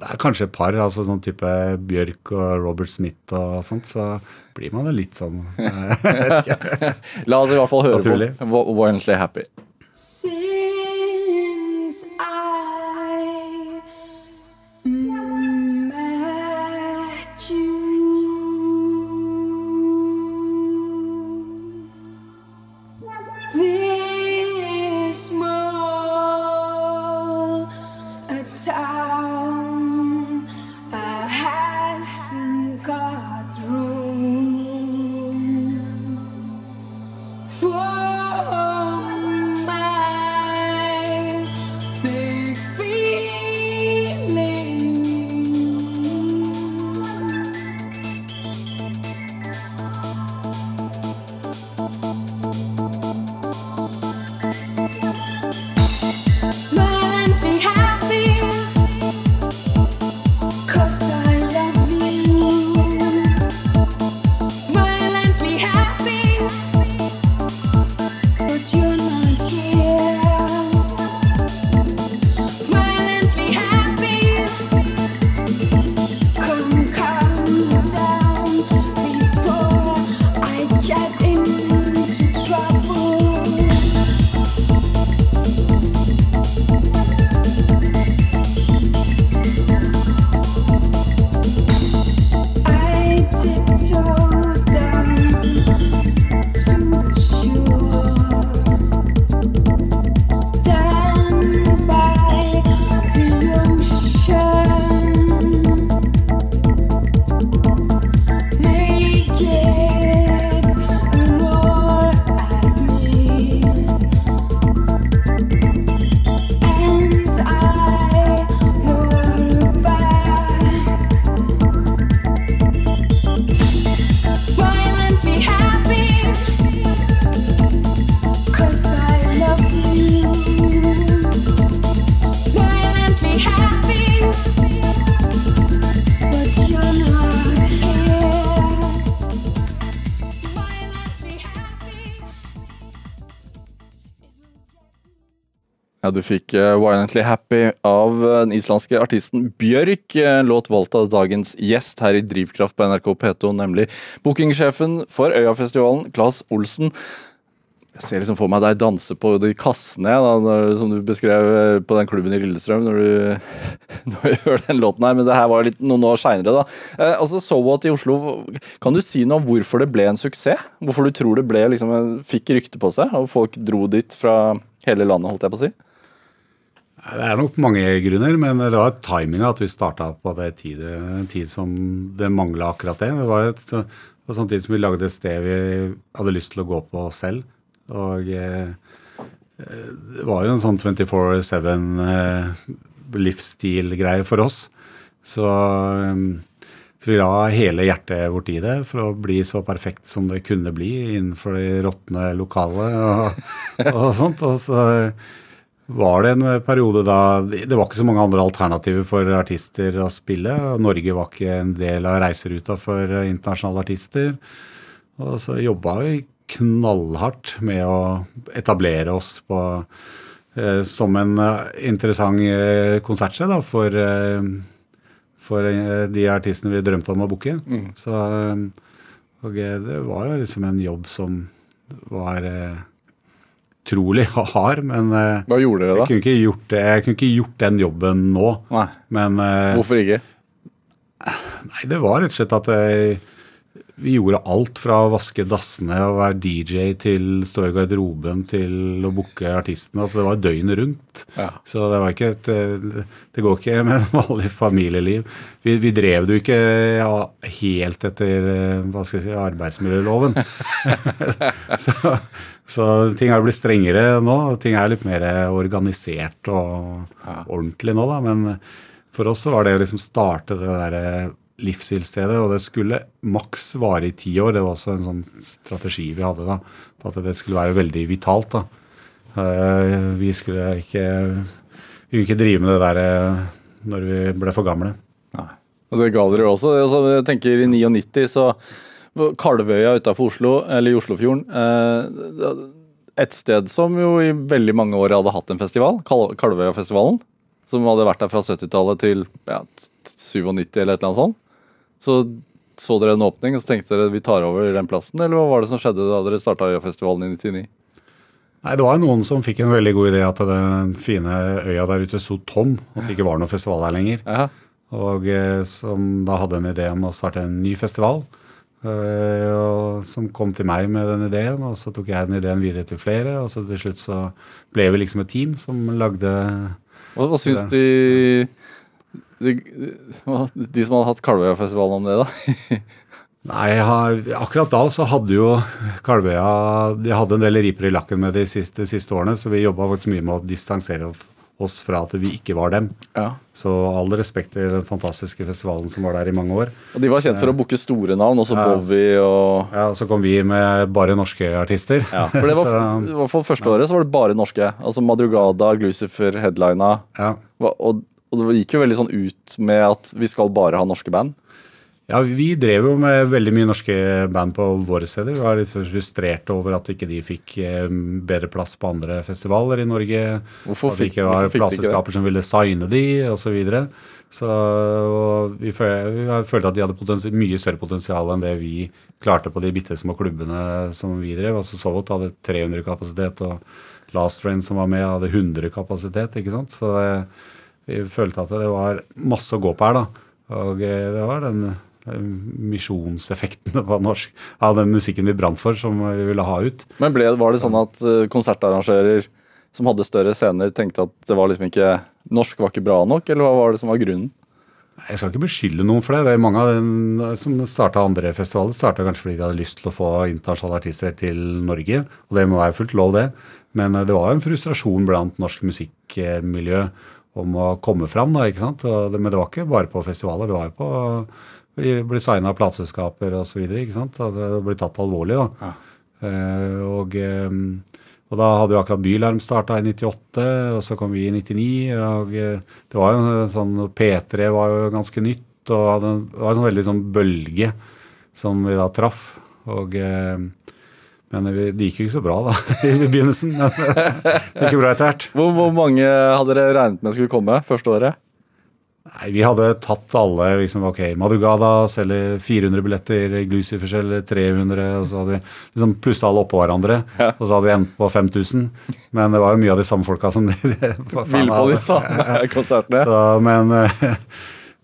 Det er kanskje et par, altså sånn type Bjørk og Robert Smith og sånt, så blir man jo litt sånn eh, La oss i hvert fall høre Naturlig. på Violently Happy. Since Ja, Du fikk eh, Violently Happy av eh, den islandske artisten Bjørk. eh, låt valgt av dagens gjest her i Drivkraft på NRK P2, nemlig bookingsjefen for Øyafestivalen, Claes Olsen. Jeg ser liksom for meg deg danse på de kassene, da, som du beskrev eh, på den klubben i Lillestrøm, når du, når du hører den låten her. Men det her var litt noen år seinere, da. Eh, altså, So What i Oslo, kan du si noe om hvorfor det ble en suksess? Hvorfor du tror det ble liksom, fikk rykte på seg, og folk dro dit fra hele landet, holdt jeg på å si? Det er nok mange grunner, men det var timinga at vi starta på det tid, tid som det mangla akkurat det. Det var, et, det var samtidig som vi lagde et sted vi hadde lyst til å gå på selv. Og eh, det var jo en sånn 24-7-livsstilgreie for oss. Så eh, vi la hele hjertet vårt i det for å bli så perfekt som det kunne bli innenfor det råtne lokalet og, og sånt. Og så var det en periode da Det var ikke så mange andre alternativer for artister å spille. Norge var ikke en del av reiseruta for internasjonale artister. Og så jobba vi knallhardt med å etablere oss på, eh, som en eh, interessant eh, konsertsted for, for de artistene vi drømte om å booke. Så og eh, det var jo liksom en jobb som var utrolig hard, men eh, Hva gjorde dere jeg da? kunne, ikke gjort det, jeg kunne ikke gjort den jobben nå. Nei. Men eh, Hvorfor ikke? Nei, det var rett og slett at eh, vi gjorde alt fra å vaske dassene og være DJ til stå i garderoben til å booke artistene. Altså det var døgnet rundt. Ja. Så det var ikke et eh, Det går ikke med vanlig familieliv. Vi, vi drev det jo ikke ja, helt etter eh, hva skal jeg si, arbeidsmiljøloven. så, så ting har blitt strengere nå. Ting er litt mer organisert og ordentlig nå, da. Men for oss så var det å liksom starte det derre livsstilsstedet, og det skulle maks vare i ti år. Det var også en sånn strategi vi hadde, da. På at det skulle være veldig vitalt, da. Eh, Vi skulle ikke Vi skulle ikke drive med det der eh, når vi ble for gamle. Og det ga dere jo også. Altså, jeg tenker I 99 så Kalvøya utafor Oslo, eller i Oslofjorden eh, Et sted som jo i veldig mange år hadde hatt en festival, Kal Kalvøyafestivalen. Som hadde vært der fra 70-tallet til ja, 97 eller et eller annet sånt. Så så dere en åpning og så tenkte dere vi tar over den plassen, eller hva var det som skjedde da dere starta Øyafestivalen i 99? Nei, Det var noen som fikk en veldig god idé at den fine øya der ute sto tom. At det ikke var noe festival her lenger. Ja. Og eh, som da hadde en idé om å starte en ny festival. eh, og som kom til meg med den ideen, og så tok jeg den ideen videre til flere. Og så til slutt så ble vi liksom et team som lagde Hva, hva syns de, de De som hadde hatt Kalvøyafestivalen om det, da? Nei, akkurat da så hadde jo Kalvøya De hadde en del riper i lakken med de siste, siste årene, så vi jobba faktisk mye med å distansere oss fra at vi ikke var dem. Ja. Så all respekt til den fantastiske festivalen som var der i mange år. Og de var kjent for å booke store navn, også Ja. Bowie og Ja, og Så kom vi med bare norske artister. Ja, for det var, Så- fall første året så var det bare norske. Altså Madrugada, Glucifer, headlina. ja. Og, og det gikk jo veldig sånn ut med at vi skal bare ha norske band. Ja, vi drev jo med veldig mye norske band på våre steder. Vi var litt frustrerte over at ikke de fikk eh, bedre plass på andre festivaler i Norge. Hvorfor at det ikke var fikk plateselskaper som ville signe de, osv. Så, videre. så vi, vi følte at de hadde mye større potensial enn det vi klarte på de bitte små klubbene som vi drev. Altså Sovot hadde 300 kapasitet, og Last Train som var med, hadde 100 kapasitet. ikke sant? Så det, vi følte at det var masse å gå på her, da. Og eh, det var den eh, misjonseffekten på norsk, av den musikken vi brant for, som vi ville ha ut. Men ble, var det sånn at eh, konsertarrangører som hadde større scener, tenkte at det var liksom ikke Norsk var ikke bra nok, eller hva var det som var grunnen? Jeg skal ikke beskylde noen for det. det er mange av dem som starta andre festivaler, starta kanskje fordi de hadde lyst til å få internasjonale artister til Norge. Og det må være fullt lov, det. Men eh, det var en frustrasjon blant norsk musikkmiljø om å komme fram, da, ikke sant. Det, men det var ikke bare på festivaler. Det var jo på Vi ble signa av plateselskaper osv. Det ble tatt alvorlig, da. Eh, og, eh, og da hadde jo akkurat Bylarm starta i 98, og så kom vi i 99. og eh, Det var jo en sånn P3 var jo ganske nytt, og det var en sånn veldig sånn bølge som vi da traff. Og eh, men det gikk jo ikke så bra da i begynnelsen. Men det gikk bra etter hvert. Hvor, hvor mange hadde dere regnet med skulle komme første året? Nei, Vi hadde tatt alle. liksom, ok, Madrugada selger 400 billetter, Glucifer selger 300. og Så hadde vi liksom plussa alle oppå hverandre, og så hadde vi endt på 5000. Men det var jo mye av de samme folka som de, de Ville på de samme konsertene? Så, men eh,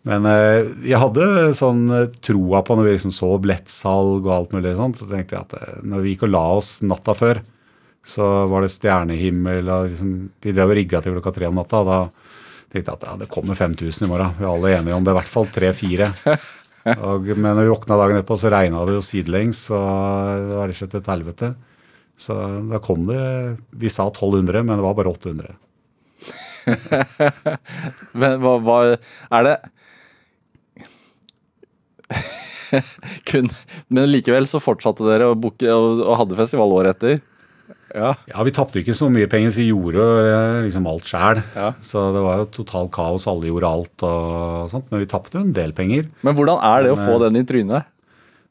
men eh, jeg hadde sånn eh, troa på når vi liksom så billettsalg og alt mulig sånt, så tenkte jeg at eh, når vi gikk og la oss natta før, så var det stjernehimmel og liksom, Vi drev og rigga til klokka tre om natta. og Da tenkte jeg at ja, det kommer 5000 i morgen. Vi er alle enige om det. I hvert fall tre-fire. Men når vi våkna dagen etterpå, så regna det jo sidelengs, og det var rett slett et helvete. Så da kom det Vi sa 1200, men det var bare 800. Men hva, hva er det Kun, Men likevel så fortsatte dere å booke og, og hadde festival året etter? Ja. Ja, vi tapte ikke så mye penger, for vi gjorde eh, liksom alt sjæl. Ja. Så det var jo totalt kaos, alle gjorde alt og sånt. Men vi tapte jo en del penger. Men hvordan er det å få eh, den i trynet?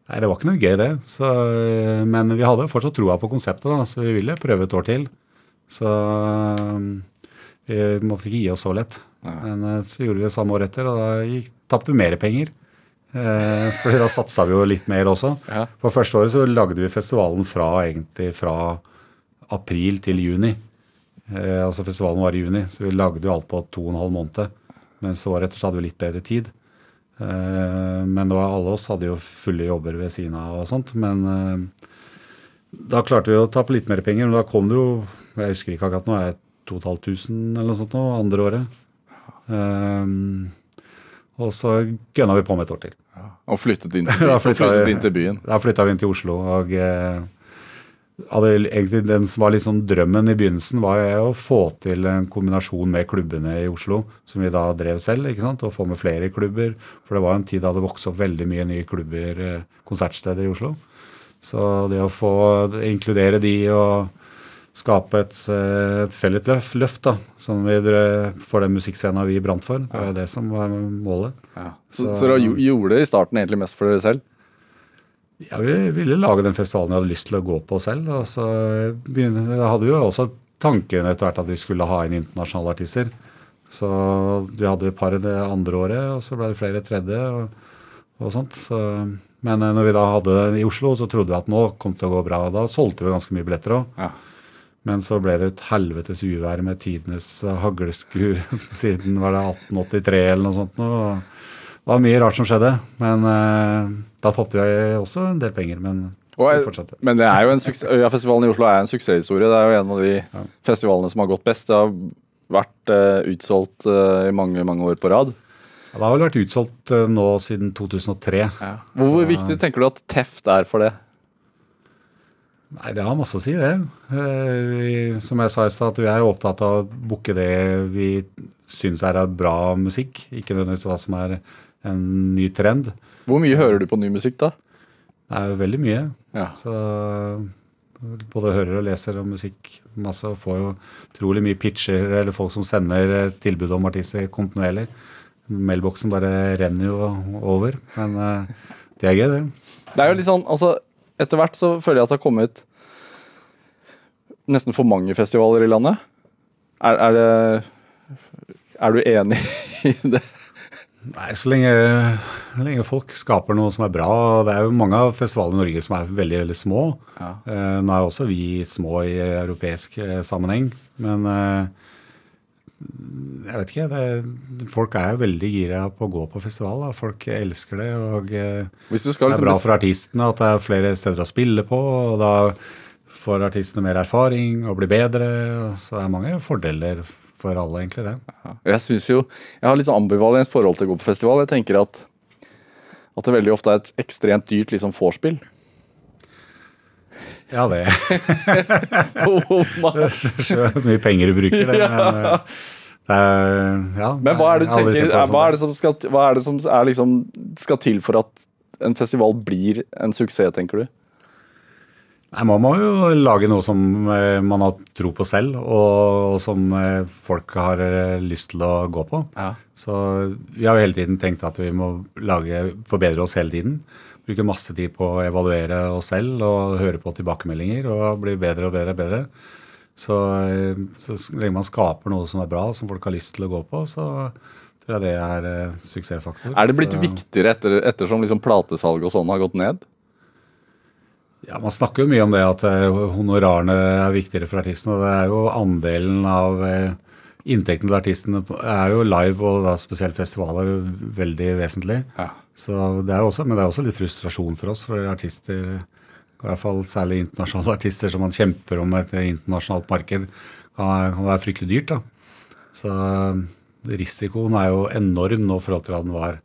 Nei, det var ikke noe gøy, det. Så, eh, men vi hadde fortsatt troa på konseptet, da, så vi ville prøve et år til. Så eh, vi måtte ikke gi oss så lett. Men eh, så gjorde vi det samme året etter, og da tapte vi mer penger. Eh, for da satsa vi jo litt mer også. Ja. For første året så lagde vi festivalen fra egentlig fra april til juni. Eh, altså Festivalen var i juni, så vi lagde jo alt på to og en halv måned. Men så året etter så hadde vi litt bedre tid. Eh, men det var, alle oss hadde jo fulle jobber ved siden av og sånt. Men eh, da klarte vi å ta på litt mer penger. Men da kom det jo Jeg husker ikke akkurat nå, er det 2500 eller noe sånt nå, andre året. Eh, og så gønna vi på med et år til. Og flyttet inn til, Da og flyttet flyttet inn til byen. Da flytta vi inn til Oslo. og eh, hadde egentlig Den som var litt sånn drømmen i begynnelsen, var å få til en kombinasjon med klubbene i Oslo, som vi da drev selv. ikke sant, Og få med flere klubber. For det var en tid da det vokste opp veldig mye nye klubber, eh, konsertsteder i Oslo. Så det å få inkludere de og skape et, eh, et felles løft, løft da, som vi får for den musikkscena vi brant for, det er det som var målet. Så, Så- så dere gjorde det i starten egentlig mest for dere selv? Ja, vi ville lage den festivalen jeg hadde lyst til å gå på selv. Og så begynner, jeg hadde vi jo også tanken etter hvert at vi skulle ha inn internasjonale artister. Så vi hadde et par det andre året, og så ble det flere tredje og, og sånt. Så, men eh, når vi da hadde det i Oslo, så trodde vi at nå kom det til å gå bra. og Da solgte vi ganske mye billetter òg. Ja. Men så ble det et helvetes uvær med tidenes hagleskur haglskur siden var det 1883 eller noe sånt. og Det var mye rart som skjedde. Men eh, da tapte vi også en del penger. Men Og. Men det er jo en suksess, Øyafestivalen i Oslo er en suksesshistorie. Det er jo en av de festivalene som har gått best. Det har vært uh, utsolgt uh, i mange, mange år på rad. Ja, det har vel vært utsolgt uh, nå siden 2003. Hvor, hvor viktig tenker du at teft er for det? Nei, det har masse å si, det. Eh, vi, som jeg sa i stad, vi er jo opptatt av å booke det vi syns er bra musikk. Ikke nødvendigvis hva som er en ny trend. Hvor mye hører du på ny musikk da? Det er jo veldig mye. Ja. Så både hører og leser om musikk masse. Og får jo utrolig mye pitcher eller folk som sender eh, tilbud om artister kontinuerlig. Mailboksen bare renner jo over. Men eh, det er gøy, det. Det er jo litt sånn, altså Etter hvert så føler jeg at det har kommet nesten for mange festivaler i landet. Er, er det Er du enig i det? Nei, så lenge, lenge folk skaper noe som er bra. Det er jo mange av festivalene i Norge som er veldig veldig små. Ja. Eh, nå er også vi små i europeisk eh, sammenheng, men eh, jeg vet ikke. Det, folk er jo veldig gira på å gå på festival. Da. Folk elsker det. og eh, skal Det er liksom bra for artistene at det er flere steder å spille på. og da får artistene mer erfaring og blir bedre. Så det er mange fordeler for alle, egentlig, det. Jeg synes jo, jeg har litt sånn ambivalent forhold til å gå på festival. Jeg tenker at, at det veldig ofte er et ekstremt dyrt liksom vorspiel. Ja, det oh, det er så mye penger du bruker, det. Men, eh, det er, ja, Men hva er tenker, er, hva er det som, skal, det som liksom, skal til for at en festival blir en suksess, tenker du? Nei, Man må jo lage noe som eh, man har tro på selv, og, og som eh, folk har lyst til å gå på. Ja. Så vi har jo hele tiden tenkt at vi må lage, forbedre oss hele tiden. Bruke masse tid på å evaluere oss selv og høre på tilbakemeldinger og bli bedre og bedre og bedre. Så, eh, så lenge man skaper noe som er bra, som folk har lyst til å gå på, så tror jeg det er eh, suksessfaktor. Er det blitt Så- viktigere etter, ettersom liksom platesalg og sånn har gått ned? Ja, Man snakker jo mye om det at eh, honorarene er viktigere for artistene. og Det er jo andelen av eh, inntekten til artistene er jo live, og da spesielt festivaler, veldig vesentlig. Ja. Så det er også, Men det er også litt frustrasjon for oss, for artister, i hvert fall særlig internasjonale artister som man kjemper om et internasjonalt marked, kan, være fryktelig dyrt. da. Så eh, risikoen er jo enorm nå i forhold til hva den var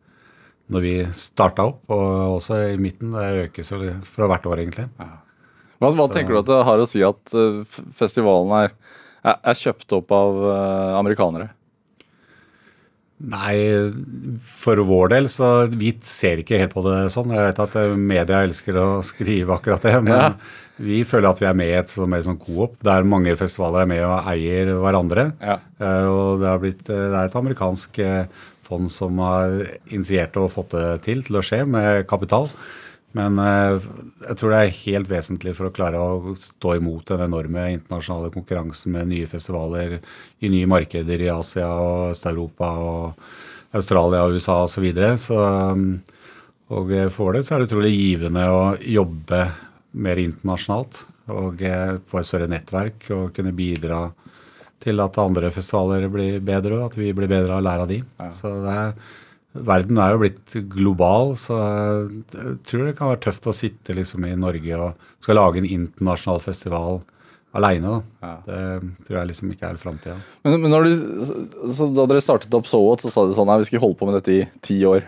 når vi starta opp, og også i midten. Det økes jo fra hvert år, egentlig. Hva, hva tenker du at det har å si at eh, festivalen er, er, er kjøpt opp av eh, amerikanere? Nei, for vår del så vi ser ikke helt på det sånn. Jeg vet at eh, media elsker å skrive akkurat det, men Ja. vi føler at vi er med i et så, mer sånn coop, der mange festivaler er med og eier hverandre. Ja. Eh, Og det, har blitt, eh, det er et amerikansk fond som har initiert og fått det til til å skje med kapital. Men eh, jeg tror det er helt vesentlig for å klare å stå imot den enorme internasjonale konkurransen med nye festivaler i nye markeder i Asia og Øst-Europa og Australia og USA osv. Så, videre. så um, og eh, for det så er det utrolig givende å jobbe mer internasjonalt. og eh, få et større nettverk og kunne bidra til at andre festivaler blir bedre, og at vi blir bedre av å lære av de. Så det er, verden er jo blitt global, så jeg tror det kan være tøft å sitte liksom i Norge og skal lage en internasjonal festival aleine. Det tror jeg liksom ikke er framtida. Men, men når du, så da dere startet opp Sowot, så sa dere sånn Nei, vi skulle holde på med dette i ti år.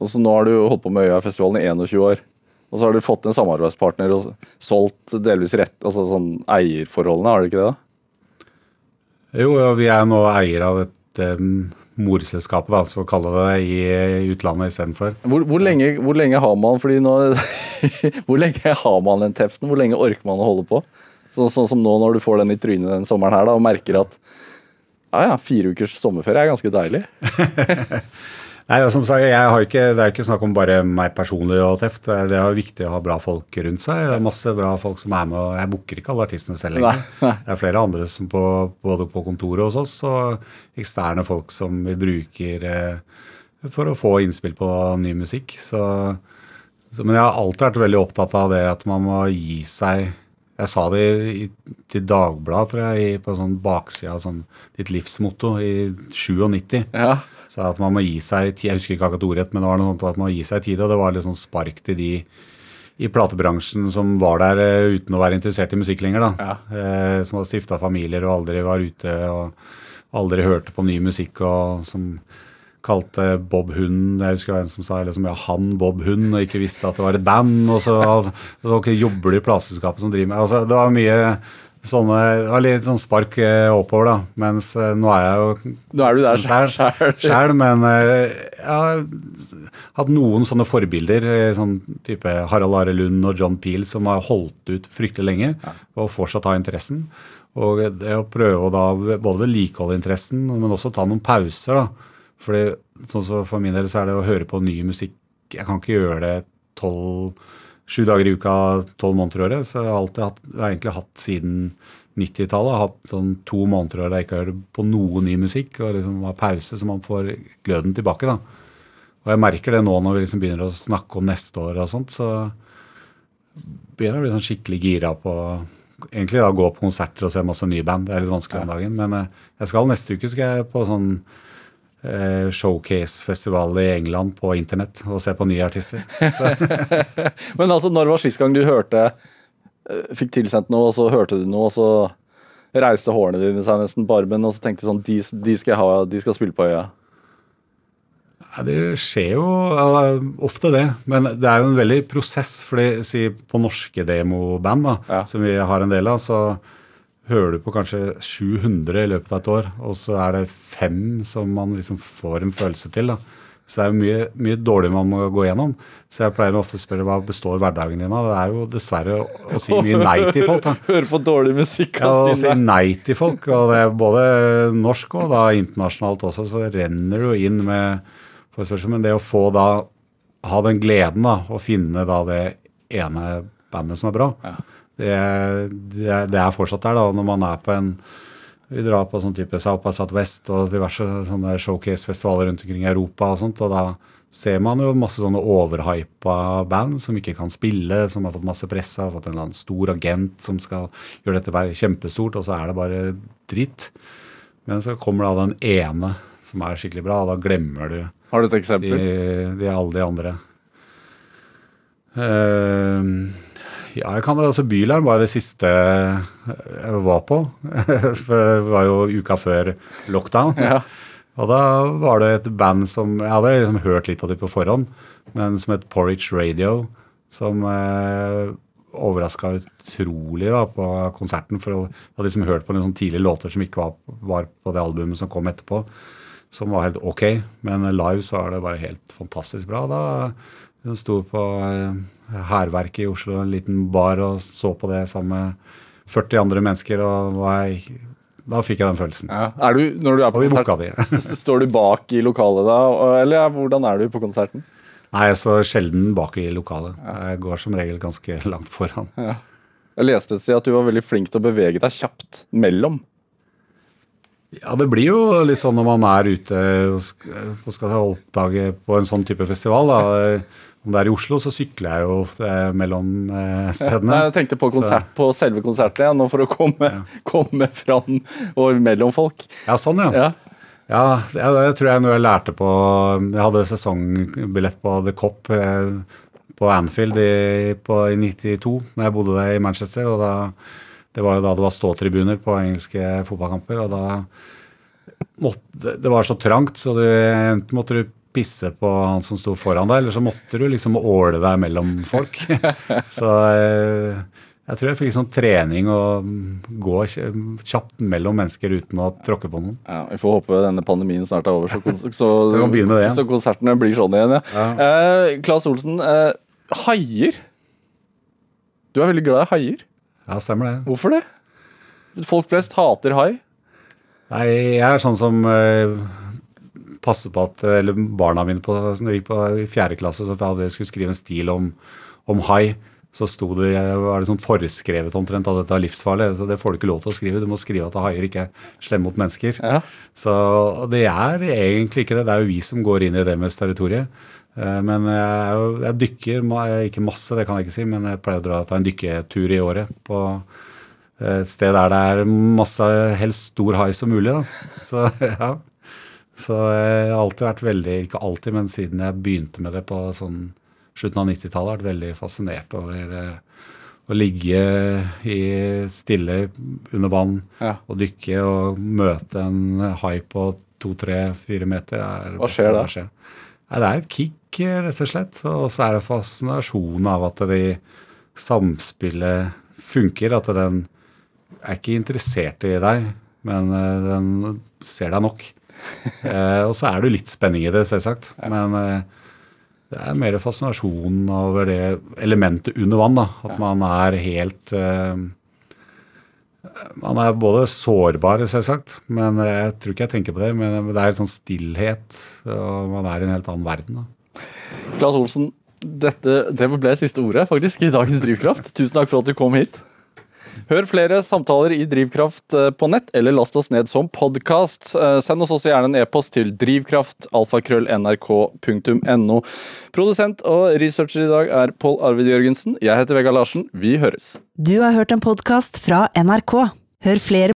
Og så nå har du holdt på med Øyafestivalen i 21 år. Og så har dere fått en samarbeidspartner og solgt delvis rett, altså sånn eierforholdene, har dere ikke det? da? Jo, ja, vi er nå eier av et um, morselskapet, da, så kalle det, i, utlandet istedenfor. Hvor, hvor, lenge, hvor lenge har man fordi nå, Hvor lenge har man den teften? Hvor lenge orker man å holde på? Sånn sånn som nå når du får den i trynet den sommeren her da, og merker at ja, ja, fire ukers sommerferie er ganske deilig. Nei, som sagt, jeg har ikke, Det er ikke snakk om bare meg personlig og teft. Det er viktig å ha bra folk rundt seg. Det er masse bra folk som er med. og Jeg booker ikke alle artistene selv lenger. Det er flere andre som på, både på kontoret hos oss og eksterne folk som vi bruker eh, for å få innspill på ny musikk. Så, så, men jeg har alltid vært veldig opptatt av det at man må gi seg Jeg sa det i, til Dagbladet, tror jeg, i- på sånn baksida av sånn, ditt livsmotto i 97. Ja, Så at man må gi seg tid, Jeg husker ikke akkurat ordrett, men det var noe sånt at man må gi seg tid. Og det var litt sånn spark til de i platebransjen som var der eh, uten å være interessert i musikk lenger. da. Eh, som hadde stifta familier og aldri var ute og aldri hørte på ny musikk. og som kalte Bob Hund Jeg husker det var en som sa liksom, ja, han Bob Hund, og ikke visste at det var et band. Og så, så okay, jobber du i plateselskapet som driver med altså, Det var mye sånne Det litt sånn spark eh, oppover, da. Mens eh, nå er jeg jo Nå er du der selv. selv, men eh, jeg har hatt noen sånne forbilder, sånn type Harald Are Lund og John Peel, som har holdt ut fryktelig lenge og fortsatt har interessen. Og det å prøve å da både vedlikeholde interessen, men også ta noen pauser, da. Fordi sånn så for min del så er det å høre på ny musikk Jeg kan ikke gjøre det tolv Sju dager i uka, tolv måneder i året. Så jeg har alltid hatt, jeg har egentlig hatt siden 90-tallet hatt sånn to måneder der jeg ikke hører på noe ny musikk. Og liksom har pause, så man får gløden tilbake. da. Og jeg merker det nå når vi liksom begynner å snakke om neste år og sånt, så begynner jeg å bli sånn skikkelig gira på egentlig da gå på konserter og se masse nye band. Det er litt vanskelig om dagen. Men eh, jeg skal neste uke skal jeg på sånn showcase-festival i England på internett og se på nye artister. Men altså, når var sist gang du hørte eh, Fikk tilsendt noe, og så hørte du noe, og så reiste hårene dine seg nesten på armen, og så tenkte du sånn De, de skal ha, de skal spille på øya. Ja, det skjer jo eh, ofte det, men det er jo en veldig prosess. fordi si på norske demoband, da, Ja. som vi har en del av, så hører du på kanskje 700 i løpet av et år, og så er det fem som man liksom får en følelse til. da. Så det er jo mye, mye dårlig man må gå gjennom. Så jeg pleier ofte å spørre hva består hverdagen din av. Det er jo dessverre å, å si mye nei til folk. da. Høre på dårlig musikk Ja, og å si nei. til folk, og det er både norsk og da internasjonalt også, så renner du inn med forespørsel. Men det å få da ha den gleden da, å finne da det ene bandet som er bra, det, det, det er fortsatt der da, når man er på en vi drar på sånn type South by Southwest og diverse sånne showcase-festivaler rundt omkring i Europa og sånt, og da ser man jo masse sånne overhypa band som ikke kan spille, som har fått masse presse, har fått en eller annen stor agent som skal gjøre dette være kjempestort, og så er det bare dritt. Men så kommer da den ene som er skikkelig bra, og da glemmer du Har du et eksempel? de alle de andre. Eh, ja, jeg kan det. Altså, Bylarm var det siste jeg var på. For det var jo uka før lockdown. Ja. Og da var det et band som Jeg hadde liksom hørt litt på det på forhånd, men som het Porridge Radio. Som eh, overraska utrolig da, på konserten. For jeg hadde liksom hørt på noen sånne tidlige låter som ikke var, var på det albumet som kom etterpå. Som var helt ok, men live så er det bare helt fantastisk bra. Da hun sto på eh, Hærverket i Oslo, en liten bar, og så på det sammen med 40 andre mennesker. og var Da fikk jeg den følelsen. Ja. Er du, når du er på konsert, står du bak i lokalet da, eller hvordan er du på konserten? Nei, jeg står sjelden bak i lokalet. Jeg går som regel ganske langt foran. Jeg leste et sted at du var veldig flink til å bevege deg kjapt mellom. Ja, det blir jo litt sånn når man er ute og skal oppdage på en sånn type festival. Da. Om det er i Oslo, så sykler jeg jo eh, mellom eh, stedene. Ja, jeg tenkte på, konsert, på selve konserten for å komme, komme fram og mellom folk. Ja, sånn, ja. Ja. Ja, det, tror jeg noe jeg lærte på Jeg hadde sesongbillett på The Cop eh, på Anfield i, på, i 92, når jeg bodde der i Manchester. og da, Det var jo da det var ståtribuner på engelske fotballkamper. og da måtte, Det var så trangt, så du, enten måtte du pisse på han som sto foran deg, eller så måtte du liksom åle deg mellom folk. så eh, jeg tror jeg fikk sånn trening å gå kjapt mellom mennesker uten å tråkke på noen. Ja, Vi får håpe denne pandemien snart er over, så, så, så konsertene blir sånn igjen. Ja. Eh, Claes Olsen, eh, haier. Du er veldig glad i haier. Ja, stemmer det. Hvorfor det? Folk flest hater hai. Nei, jeg er sånn som eh, passer på at Eller barna mine på, de gikk på i fjerde klasse, så hadde jeg skulle skrive en stil om, om hai. Så sto det, var det sånn foreskrevet omtrent at dette er livsfarlig. så Det får du ikke lov til å skrive. Du må skrive at haier ikke er slemme mot mennesker. Ja. Så det er egentlig ikke det. Det er jo vi som går inn i deres territorium. Eh, Men jeg, jeg dykker, ikke masse, det kan jeg ikke si, men jeg pleier å dra ta en dykketur i året på et sted der det er masse, helst stor hai som mulig. Da. Så ja. Så jeg har alltid vært veldig, ikke alltid, men siden jeg begynte med det på sånn slutten av 90-tallet, vært veldig fascinert over eh, å ligge i stille under vann Ja. og dykke og møte en hai på to, tre, fire meter. Er Hva skjer da? kan skje. Nei, det er et kick, eh, rett og slett. Og så er det fascinasjonen av at de samspillet funker. At den er ikke interessert i deg, men eh, den ser deg nok. Eh, og så er det jo litt spenning i det, selvsagt. Men eh, det er mer fascinasjonen over det elementet under vann. da, At man er helt eh, Man er både sårbar, selvsagt, men jeg tror ikke jeg tenker på det. Men det er en sånn stillhet, og man er i en helt annen verden. da. Claes Olsen, dette, det ble siste ordet faktisk i dagens Drivkraft. Tusen takk for at du kom hit. Hør flere samtaler i Drivkraft eh, på nett, eller last oss ned som podkast. Send oss også gjerne en e-post til drivkraftalfakrøllnrk.no. Produsent og researcher i dag er Pål Arvid Jørgensen. Jeg heter Vegard Larsen. Vi høres. Du har hørt en podkast fra NRK. Hør flere